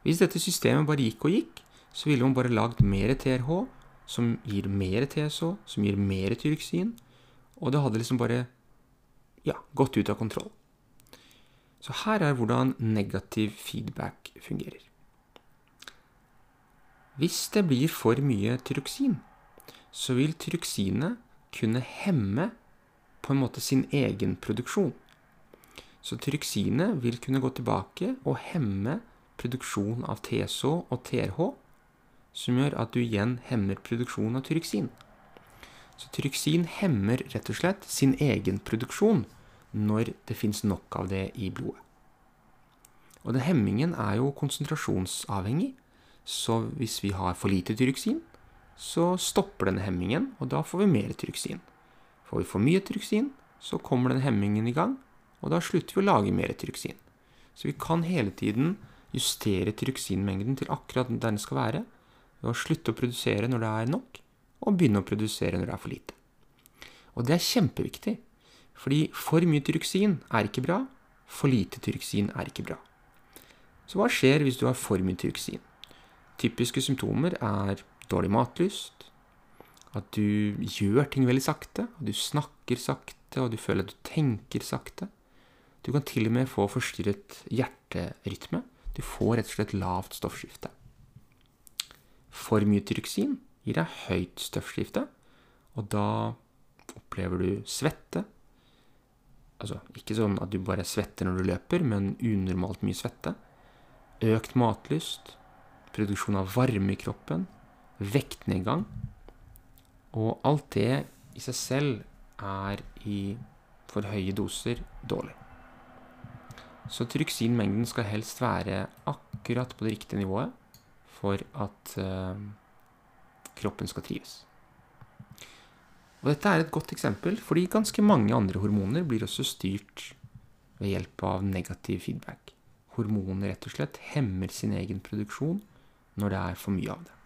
[SPEAKER 1] Hvis dette systemet bare gikk og gikk, så ville man bare lagd mer TRH, som gir mer TSH, som gir mer tyroksin, og det hadde liksom bare ja, gått ut av kontroll. Så her er hvordan negativ feedback fungerer. Hvis det blir for mye tyroksin, så vil tyroksinet kunne hemme på en måte sin egen produksjon. Så tyroksinet vil kunne gå tilbake og hemme produksjon av TSH og TRH, som gjør at du igjen hemmer produksjonen av tyroksin. Så tyroksin hemmer rett og slett sin egen produksjon når det fins nok av det i blodet. Og den hemmingen er jo konsentrasjonsavhengig, så hvis vi har for lite tyroksin, så stopper denne hemmingen, og da får vi mer tyroksin. Får vi for mye tyroksin, så kommer den hemmingen i gang, og da slutter vi å lage mer tyroksin. Så vi kan hele tiden justere tyroksinmengden til akkurat der den skal være, ved å slutte å produsere når det er nok, og begynne å produsere når det er for lite. Og det er kjempeviktig, fordi for mye tyroksin er ikke bra, for lite tyroksin er ikke bra. Så hva skjer hvis du har for mye tyroksin? Typiske symptomer er dårlig matlyst, at du gjør ting veldig sakte, at du snakker sakte, og du føler at du tenker sakte. Du kan til og med få forstyrret hjerterytme. Du får rett og slett lavt stoffskifte. For mye tyroksin gir deg høyt stoffskifte, og da opplever du svette, Altså ikke sånn at du bare svetter når du løper, men unormalt mye svette. Økt matlyst, produksjon av varme i kroppen, vektnedgang. Og alt det i seg selv er i For høye doser dårlig. Så tryksinmengden skal helst være akkurat på det riktige nivået for at uh, kroppen skal trives. Og dette er et godt eksempel, fordi ganske mange andre hormoner blir også styrt ved hjelp av negativ feedback. Hormonet rett og slett hemmer sin egen produksjon når det er for mye av det.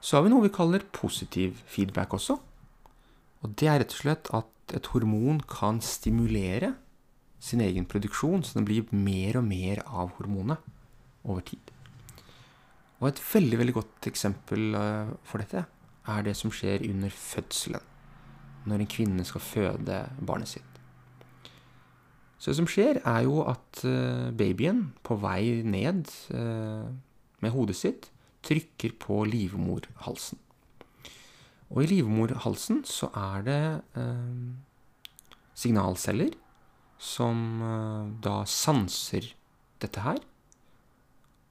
[SPEAKER 1] Så har vi noe vi kaller positiv feedback også. Og det er rett og slett at et hormon kan stimulere sin egen produksjon, så det blir mer og mer av hormonet over tid. Og et veldig veldig godt eksempel eh, for dette er det som skjer under fødselen. Når en kvinne skal føde barnet sitt. Så det som skjer, er jo at eh, babyen på vei ned eh, med hodet sitt trykker på livmorhalsen. Og i livmorhalsen så er det signalceller som da sanser dette her,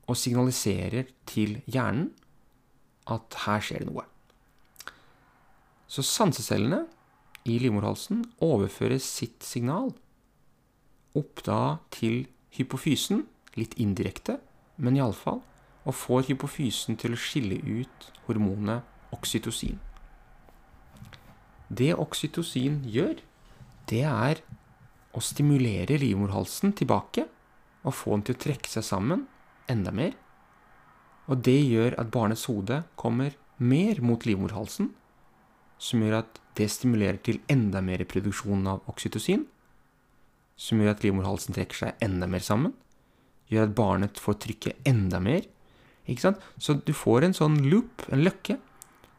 [SPEAKER 1] og signaliserer til hjernen at her skjer det noe. Så sansecellene i livmorhalsen overfører sitt signal opp da til hypofysen, litt indirekte, men iallfall, og får hypofysen til å skille ut hormonet oksytocin. Det oksytocin gjør, det er å stimulere livmorhalsen tilbake og få den til å trekke seg sammen enda mer. Og det gjør at barnets hode kommer mer mot livmorhalsen, som gjør at det stimulerer til enda mer produksjon av oksytocin, som gjør at livmorhalsen trekker seg enda mer sammen, gjør at barnet får trykke enda mer. Ikke sant? Så du får en sånn loop, en løkke,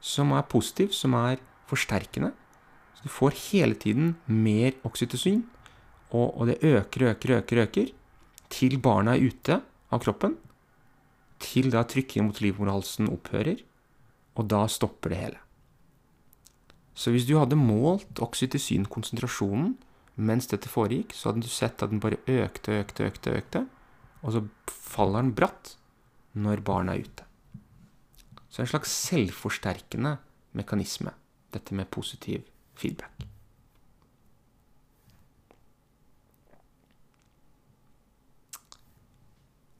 [SPEAKER 1] som er positiv, som er forsterkende. Så du får hele tiden mer oksytocin, og, og det øker, øker, øker, øker, til barna er ute av kroppen, til da trykket mot livmorhalsen opphører, og da stopper det hele. Så hvis du hadde målt oksytocinkonsentrasjonen mens dette foregikk, så hadde du sett at den bare økte økte, økte, økte. Og så faller den bratt når barnet er ute. Så det er en slags selvforsterkende mekanisme, dette med positiv feedback.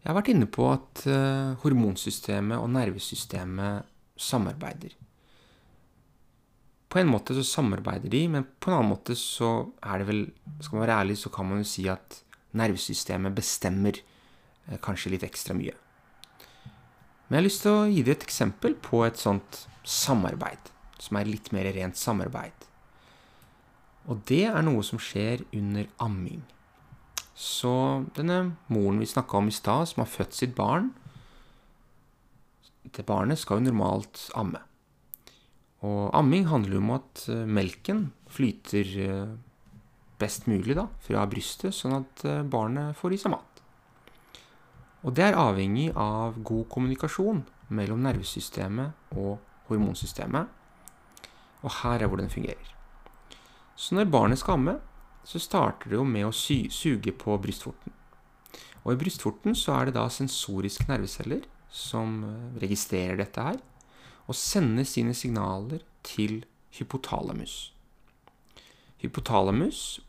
[SPEAKER 1] Jeg har vært inne på at uh, hormonsystemet og nervesystemet samarbeider. På en måte så samarbeider de, men på en annen måte så er det vel Skal man være ærlig, så kan man jo si at nervesystemet bestemmer eh, kanskje litt ekstra mye. Men jeg har lyst til å gi deg et eksempel på et sånt samarbeid, som er litt mer rent samarbeid. Og det er noe som skjer under amming. Så denne moren vi snakka om i stad, som har født sitt barn Det barnet skal jo normalt amme. Og amming handler jo om at eh, melken flyter eh, best mulig da, fra brystet, sånn at eh, barnet får i seg mat. Og det er avhengig av god kommunikasjon mellom nervesystemet og hormonsystemet. Og her er hvor den fungerer. Så når barnet skal amme, så starter det jo med å suge på brystvorten. Og i brystvorten så er det da sensoriske nerveceller som registrerer dette her og sender sine signaler til hypotalamus. Hypotalamus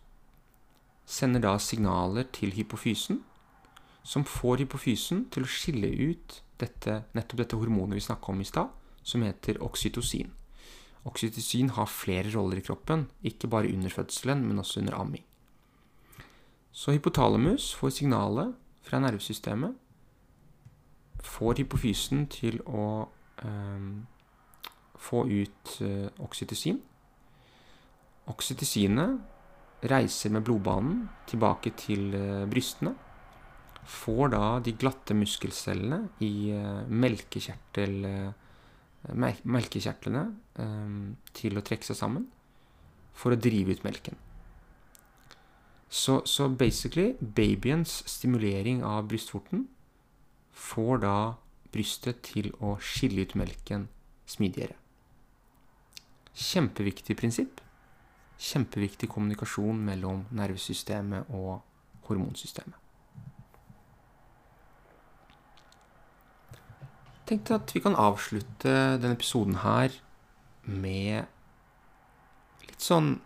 [SPEAKER 1] sender da signaler til hypofysen, som får hypofysen til å skille ut dette, nettopp dette hormonet vi snakka om i stad, som heter oksytocin. Oksytocin har flere roller i kroppen, ikke bare under fødselen, men også under amming. Så hypotalamus får signalet fra nervesystemet, får hypofysen til å eh, få ut eh, oksytocin. Oksytocinet reiser med blodbanen tilbake til eh, brystene. Får da de glatte muskelcellene i uh, melkekjertel, melkekjertlene ehm, til å trekke seg sammen for å drive ut melken. Så, så basically, babyens stimulering av brystvorten får da brystet til å skille ut melken smidigere. Kjempeviktig prinsipp. Kjempeviktig kommunikasjon mellom nervesystemet og hormonsystemet. Tenkte at vi kan avslutte denne episoden her med litt sånn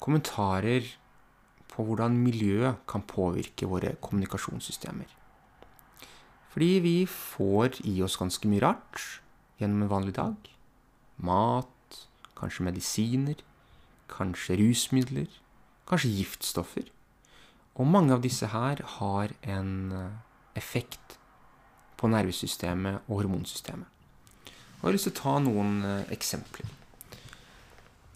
[SPEAKER 1] kommentarer på hvordan miljø kan påvirke våre kommunikasjonssystemer. Fordi vi får i oss ganske mye rart gjennom en vanlig dag. Mat, kanskje medisiner, kanskje rusmidler, kanskje giftstoffer. Og mange av disse her har en eh, effekt på nervesystemet og hormonsystemet. Og jeg har lyst til å ta noen eh, eksempler.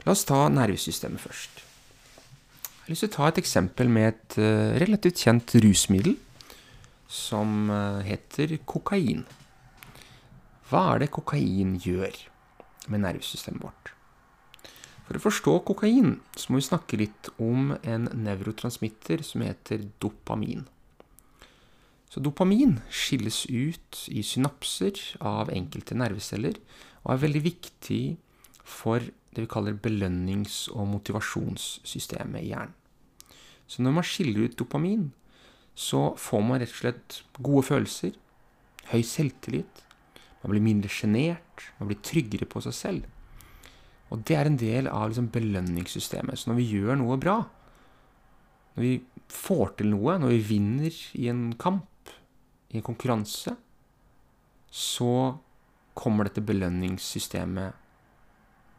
[SPEAKER 1] La oss ta nervesystemet først. Jeg har lyst til å ta et eksempel med et uh, relativt kjent rusmiddel som uh, heter kokain. Hva er det kokain gjør med nervesystemet vårt? For å forstå kokain så må vi snakke litt om en nevrotransmitter som heter dopamin. Så dopamin skilles ut i synapser av enkelte nerveceller og er veldig viktig for det vi kaller belønnings- og motivasjonssystemet i hjernen. Så når man skiller ut dopamin, så får man rett og slett gode følelser, høy selvtillit, man blir mindre sjenert, man blir tryggere på seg selv. Og det er en del av liksom belønningssystemet. Så når vi gjør noe bra, når vi får til noe, når vi vinner i en kamp, i en konkurranse, så kommer dette belønningssystemet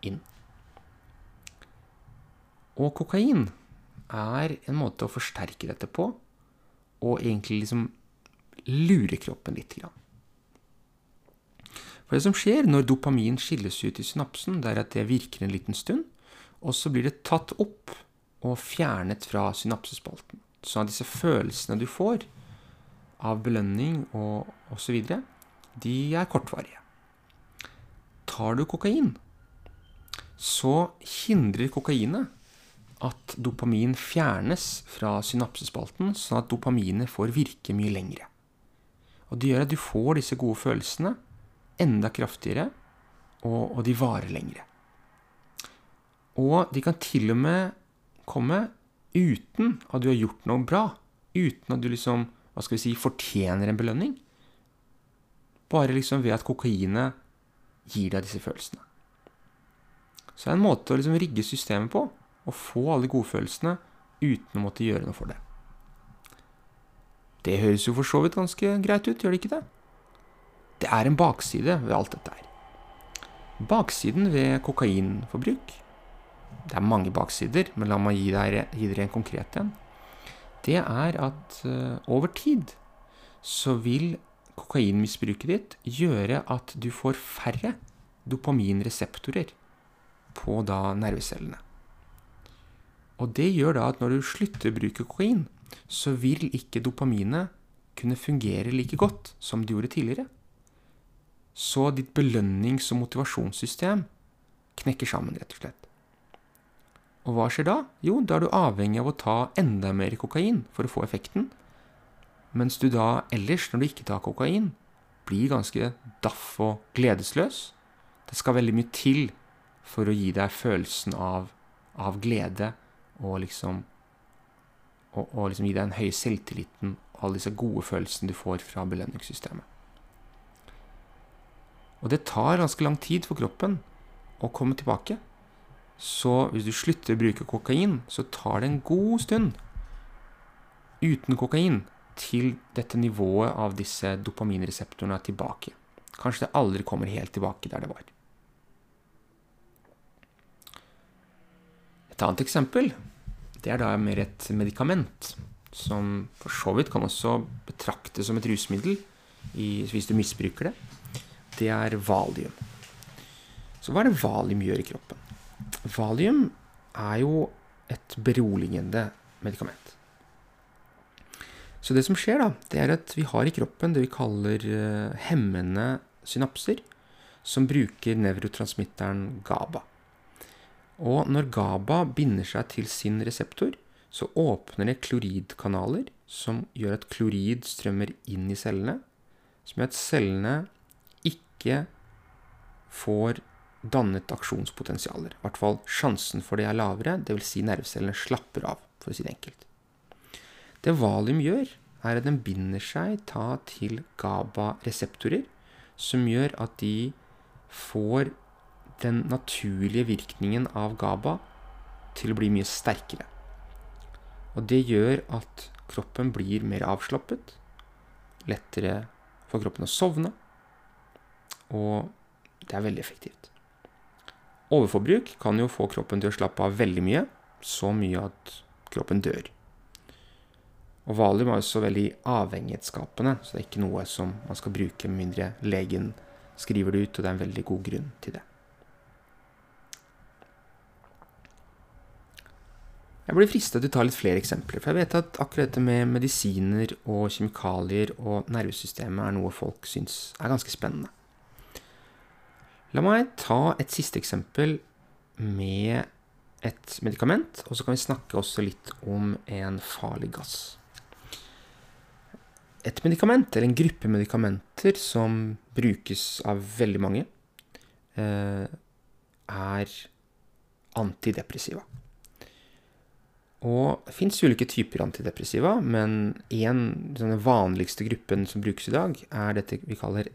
[SPEAKER 1] inn. Og kokain er en måte å forsterke dette på, og egentlig liksom lure kroppen litt. For det som skjer når dopamin skilles ut i synapsen, det er at det virker en liten stund, og så blir det tatt opp og fjernet fra synapsespalten. Så disse følelsene du får av belønning og osv., de er kortvarige. Tar du kokain, så hindrer kokainet at dopamin fjernes fra synapsespalten, sånn at dopaminet får virke mye lengre. Og Det gjør at du får disse gode følelsene enda kraftigere, og, og de varer lengre. Og de kan til og med komme uten at du har gjort noe bra. Uten at du liksom, hva skal vi si, fortjener en belønning. Bare liksom ved at kokainet gir deg disse følelsene. Så det er en måte å liksom rigge systemet på, og få alle de godfølelsene uten å måtte gjøre noe for det. Det høres jo for så vidt ganske greit ut, gjør det ikke det? Det er en bakside ved alt dette her. Baksiden ved kokainforbruk Det er mange baksider, men la meg gi dere, gi dere en konkret en. Det er at uh, over tid så vil kokainmisbruket ditt gjøre at du får færre dopaminreseptorer på da nervecellene. Og det gjør da at når du slutter å bruke kokain, så vil ikke dopaminet kunne fungere like godt som det gjorde tidligere. Så ditt belønnings- og motivasjonssystem knekker sammen, rett og slett. Og hva skjer da? Jo, da er du avhengig av å ta enda mer kokain for å få effekten. Mens du da ellers, når du ikke tar kokain, blir ganske daff og gledesløs. Det skal veldig mye til for å gi deg følelsen av, av glede og liksom og, og, liksom gi deg den høye selvtilliten og alle disse gode følelsene du får fra belønningssystemet. Og det tar ganske lang tid for kroppen å komme tilbake. Så hvis du slutter å bruke kokain, så tar det en god stund uten kokain til dette nivået av disse dopaminreseptorene er tilbake. Kanskje det aldri kommer helt tilbake der det var. Et annet eksempel det er da mer et medikament, som for så vidt kan også betraktes som et rusmiddel i, hvis du misbruker det. Det er valium. Så hva er det valium gjør i kroppen? Valium er jo et beroligende medikament. Så det som skjer, da, det er at vi har i kroppen det vi kaller uh, hemmende synapser, som bruker nevrotransmitteren GABA. Og når GABA binder seg til sin reseptor, så åpner det kloridkanaler som gjør at klorid strømmer inn i cellene, som gjør at cellene ikke får dannet aksjonspotensialer. I hvert fall sjansen for det er lavere, dvs. Si nervecellene slapper av, for å si det enkelt. Det valium gjør, er at den binder seg til GABA-reseptorer, som gjør at de får den naturlige virkningen av GABA til å bli mye sterkere. Og det gjør at kroppen blir mer avslappet, lettere for kroppen å sovne, og det er veldig effektivt. Overforbruk kan jo få kroppen til å slappe av veldig mye, så mye at kroppen dør. Og valium er også veldig avhengighetsskapende, så det er ikke noe som man skal bruke med mindre legen skriver det ut, og det er en veldig god grunn til det. Jeg blir fristet til å ta litt flere eksempler, for jeg vet at akkurat dette med medisiner og kjemikalier og nervesystemet er noe folk syns er ganske spennende. La meg ta et siste eksempel med et medikament, og så kan vi snakke også litt om en farlig gass. Et medikament, eller en gruppe medikamenter som brukes av veldig mange, eh, er antidepressiva. Og det fins ulike typer antidepressiva, men én den vanligste gruppen som brukes i dag, er dette vi kaller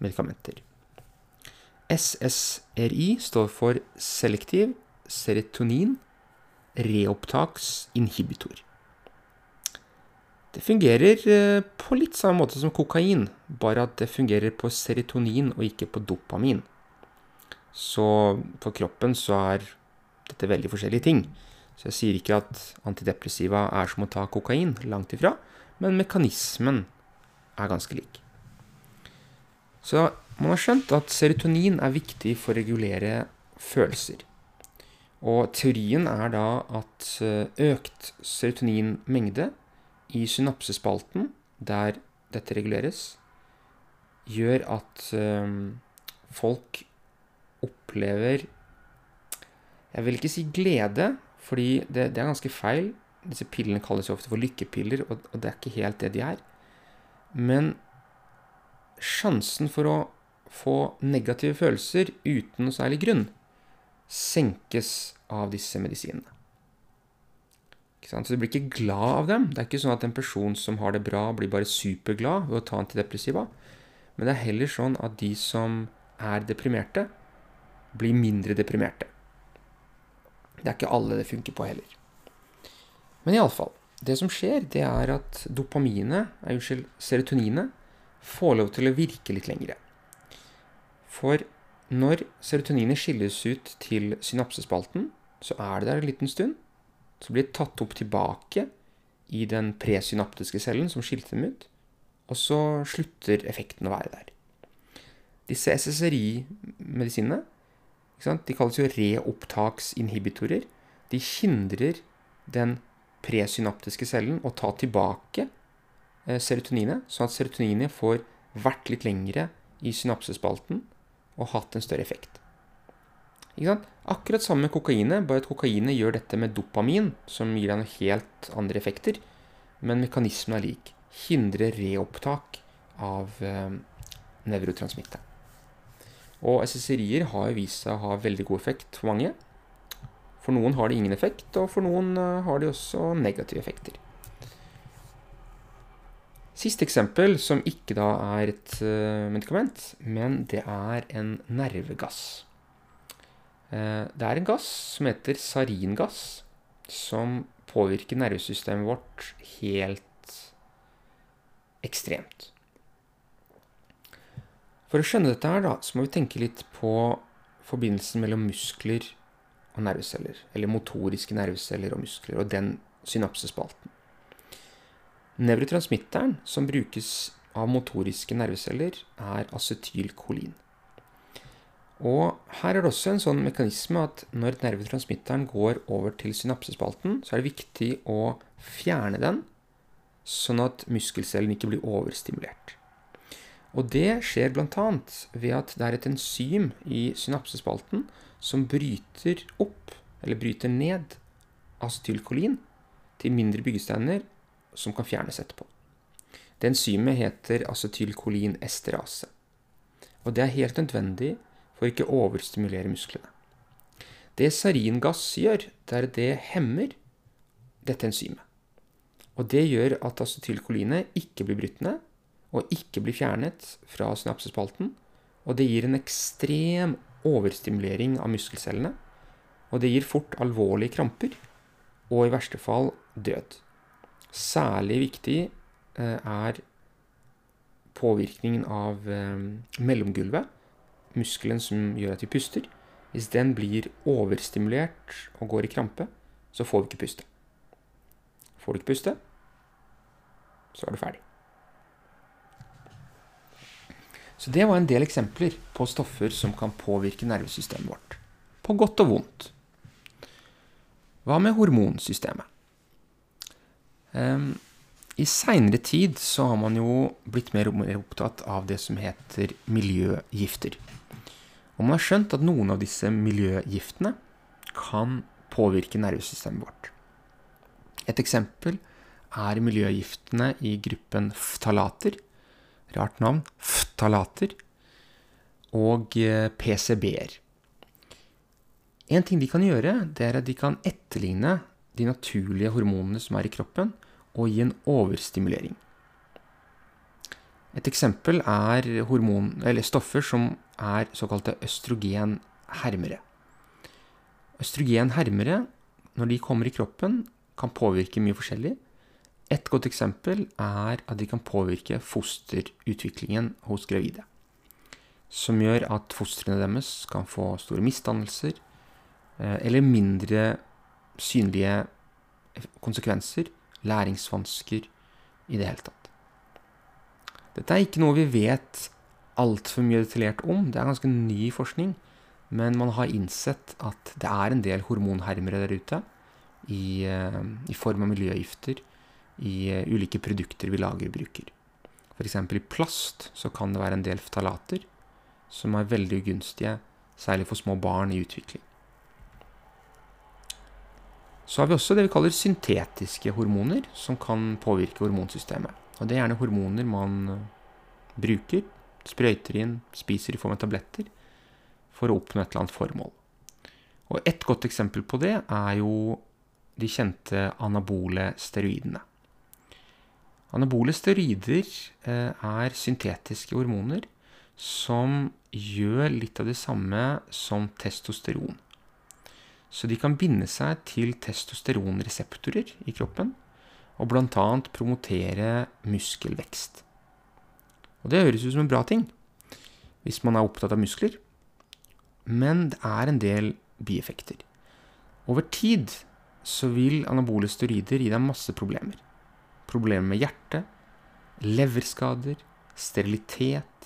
[SPEAKER 1] SSRI-medikamenter. SSRI står for selektiv serotonin reopptaksinhibitor. Det fungerer eh, på litt samme måte som kokain, bare at det fungerer på serotonin og ikke på dopamin. Så for kroppen så er dette veldig forskjellige ting. Så jeg sier ikke at antidepressiva er som å ta kokain, langt ifra, men mekanismen er ganske lik. Så man har skjønt at serotonin er viktig for å regulere følelser. Og teorien er da at eh, økt serotoninmengde i synapsespalten, der dette reguleres, gjør at um, folk opplever Jeg vil ikke si glede, fordi det, det, er ganske feil. Disse pillene kalles jo ofte for lykkepiller, og, og det er ikke helt det de er. Men sjansen for å få negative følelser uten noe særlig grunn senkes av disse medisinene. Så du blir ikke glad av dem. Det er ikke sånn at en person som har det bra, blir bare superglad ved å ta antidepressiva. Men det er heller sånn at de som er deprimerte, blir mindre deprimerte. Det er ikke alle det funker på heller. Men iallfall. Det som skjer, det er at dopaminet, unnskyld, serotoninet, får lov til å virke litt lengre. For når serotoninet skilles ut til synapsespalten, så er det der en liten stund. Så blir det tatt opp tilbake i den presynaptiske cellen som skilte dem ut. Og så slutter effekten å være der. Disse SSRI-medisinene de kalles jo reopptaksinhibitorer. De hindrer den presynaptiske cellen å ta tilbake serotoninet, sånn at serotoninet får vært litt lengre i synapsespalten og hatt en større effekt. Akkurat samme med kokainet, bare at kokainet gjør dette med dopamin, som gir deg noen helt andre effekter. Men mekanismen er lik. Hindrer reopptak av eh, nevrotransmitteren. Og SSRI-er har vist seg å ha veldig god effekt for mange. For noen har det ingen effekt, og for noen uh, har de også negative effekter. Siste eksempel, som ikke da er et uh, medikament, men det er en nervegass. Uh, det er en gass som heter saringass, som påvirker nervesystemet vårt helt ekstremt. For å skjønne dette her, da, så må vi tenke litt på forbindelsen mellom muskler og nerveceller. Eller motoriske nerveceller og muskler, og den synapsespalten. Nevrotransmitteren som brukes av motoriske nerveceller, er acetylkolin. Og her er det også en sånn mekanisme at når nervetransmitteren går over til synapsespalten, så er det viktig å fjerne den, sånn at muskelcellen ikke blir overstimulert. Og det skjer bl.a. ved at det er et enzym i synapsespalten som bryter opp, eller bryter ned, acetylkolin til mindre byggesteiner som kan fjernes etterpå. Det enzymet heter acetylkolinesterase. Og det er helt nødvendig for ikke å overstimulere musklene. Det saringass gjør, det er at det hemmer dette enzymet. Og det gjør at acetylkolinet ikke blir brutt ned, og ikke blir fjernet fra synapsespalten, Og det gir en ekstrem overstimulering av muskelcellene. Og det gir fort alvorlige kramper, og i verste fall død. Særlig viktig eh, er påvirkningen av eh, mellomgulvet, muskelen som gjør at vi puster. Hvis den blir overstimulert og går i krampe, så får vi ikke puste. Får du ikke puste, så er du ferdig. Så det var en del eksempler på stoffer som kan påvirke nervesystemet vårt. På godt og vondt. Hva med hormonsystemet? Um, I seinere tid så har man jo blitt mer opptatt av det som heter miljøgifter. Og man har skjønt at noen av disse miljøgiftene kan påvirke nervesystemet vårt. Et eksempel er miljøgiftene i gruppen ftalater. Rart navn. Ftalater. Og eh, PCB-er. En ting de kan gjøre, det er at de kan etterligne de naturlige hormonene som er i kroppen, og gi en overstimulering. Et eksempel er hormon, stoffer som er såkalte østrogenhermere. Østrogenhermere, når de kommer i kroppen, kan påvirke mye forskjellig. Et godt eksempel er at de kan påvirke fosterutviklingen hos gravide. Som gjør at fostrene deres kan få store misdannelser, Eh, eller mindre synlige konsekvenser, læringsvansker, i det hele tatt. Dette er ikke noe vi vet altfor mye detaljert om. Det er ganske ny forskning. Men man har innsett at det er en del hormonhermere der ute. I, eh, i form av miljøgifter i uh, ulike produkter vi lager og bruker. F.eks. i plast så kan det være en del ftalater som er veldig ugunstige, særlig for små barn i utvikling. Så har vi også det vi kaller syntetiske hormoner, som kan påvirke hormonsystemet. Og det er gjerne hormoner man eh, bruker, sprøyter inn, spiser i form av tabletter, for å oppnå et eller annet formål. Og et godt eksempel på det er jo de kjente anabole steroidene. Anabole steroider eh, er syntetiske hormoner som gjør litt av det samme som testosteron. Så de kan binde seg til testosteronreseptorer i kroppen og bl.a. promotere muskelvekst. Og det høres ut som en bra ting hvis man er opptatt av muskler, men det er en del bieffekter. Over tid så vil anabole steroider gi deg masse problemer. Problemer med hjerte, leverskader, sterilitet,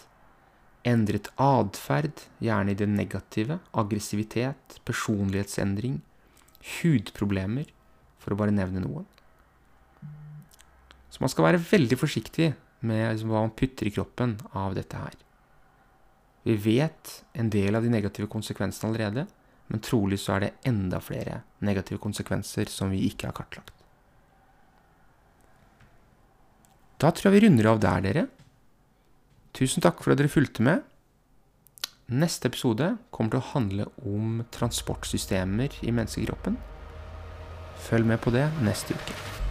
[SPEAKER 1] Endret atferd, gjerne i det negative. Aggressivitet, personlighetsendring, hudproblemer, for å bare nevne noen. Så man skal være veldig forsiktig med liksom, hva man putter i kroppen av dette her. Vi vet en del av de negative konsekvensene allerede, men trolig så er det enda flere negative konsekvenser som vi ikke har kartlagt. Da tror jeg vi runder av der, dere. Tusen takk for at dere fulgte med. Neste episode kommer til å handle om transportsystemer i menneskekroppen. Følg med på det neste uke.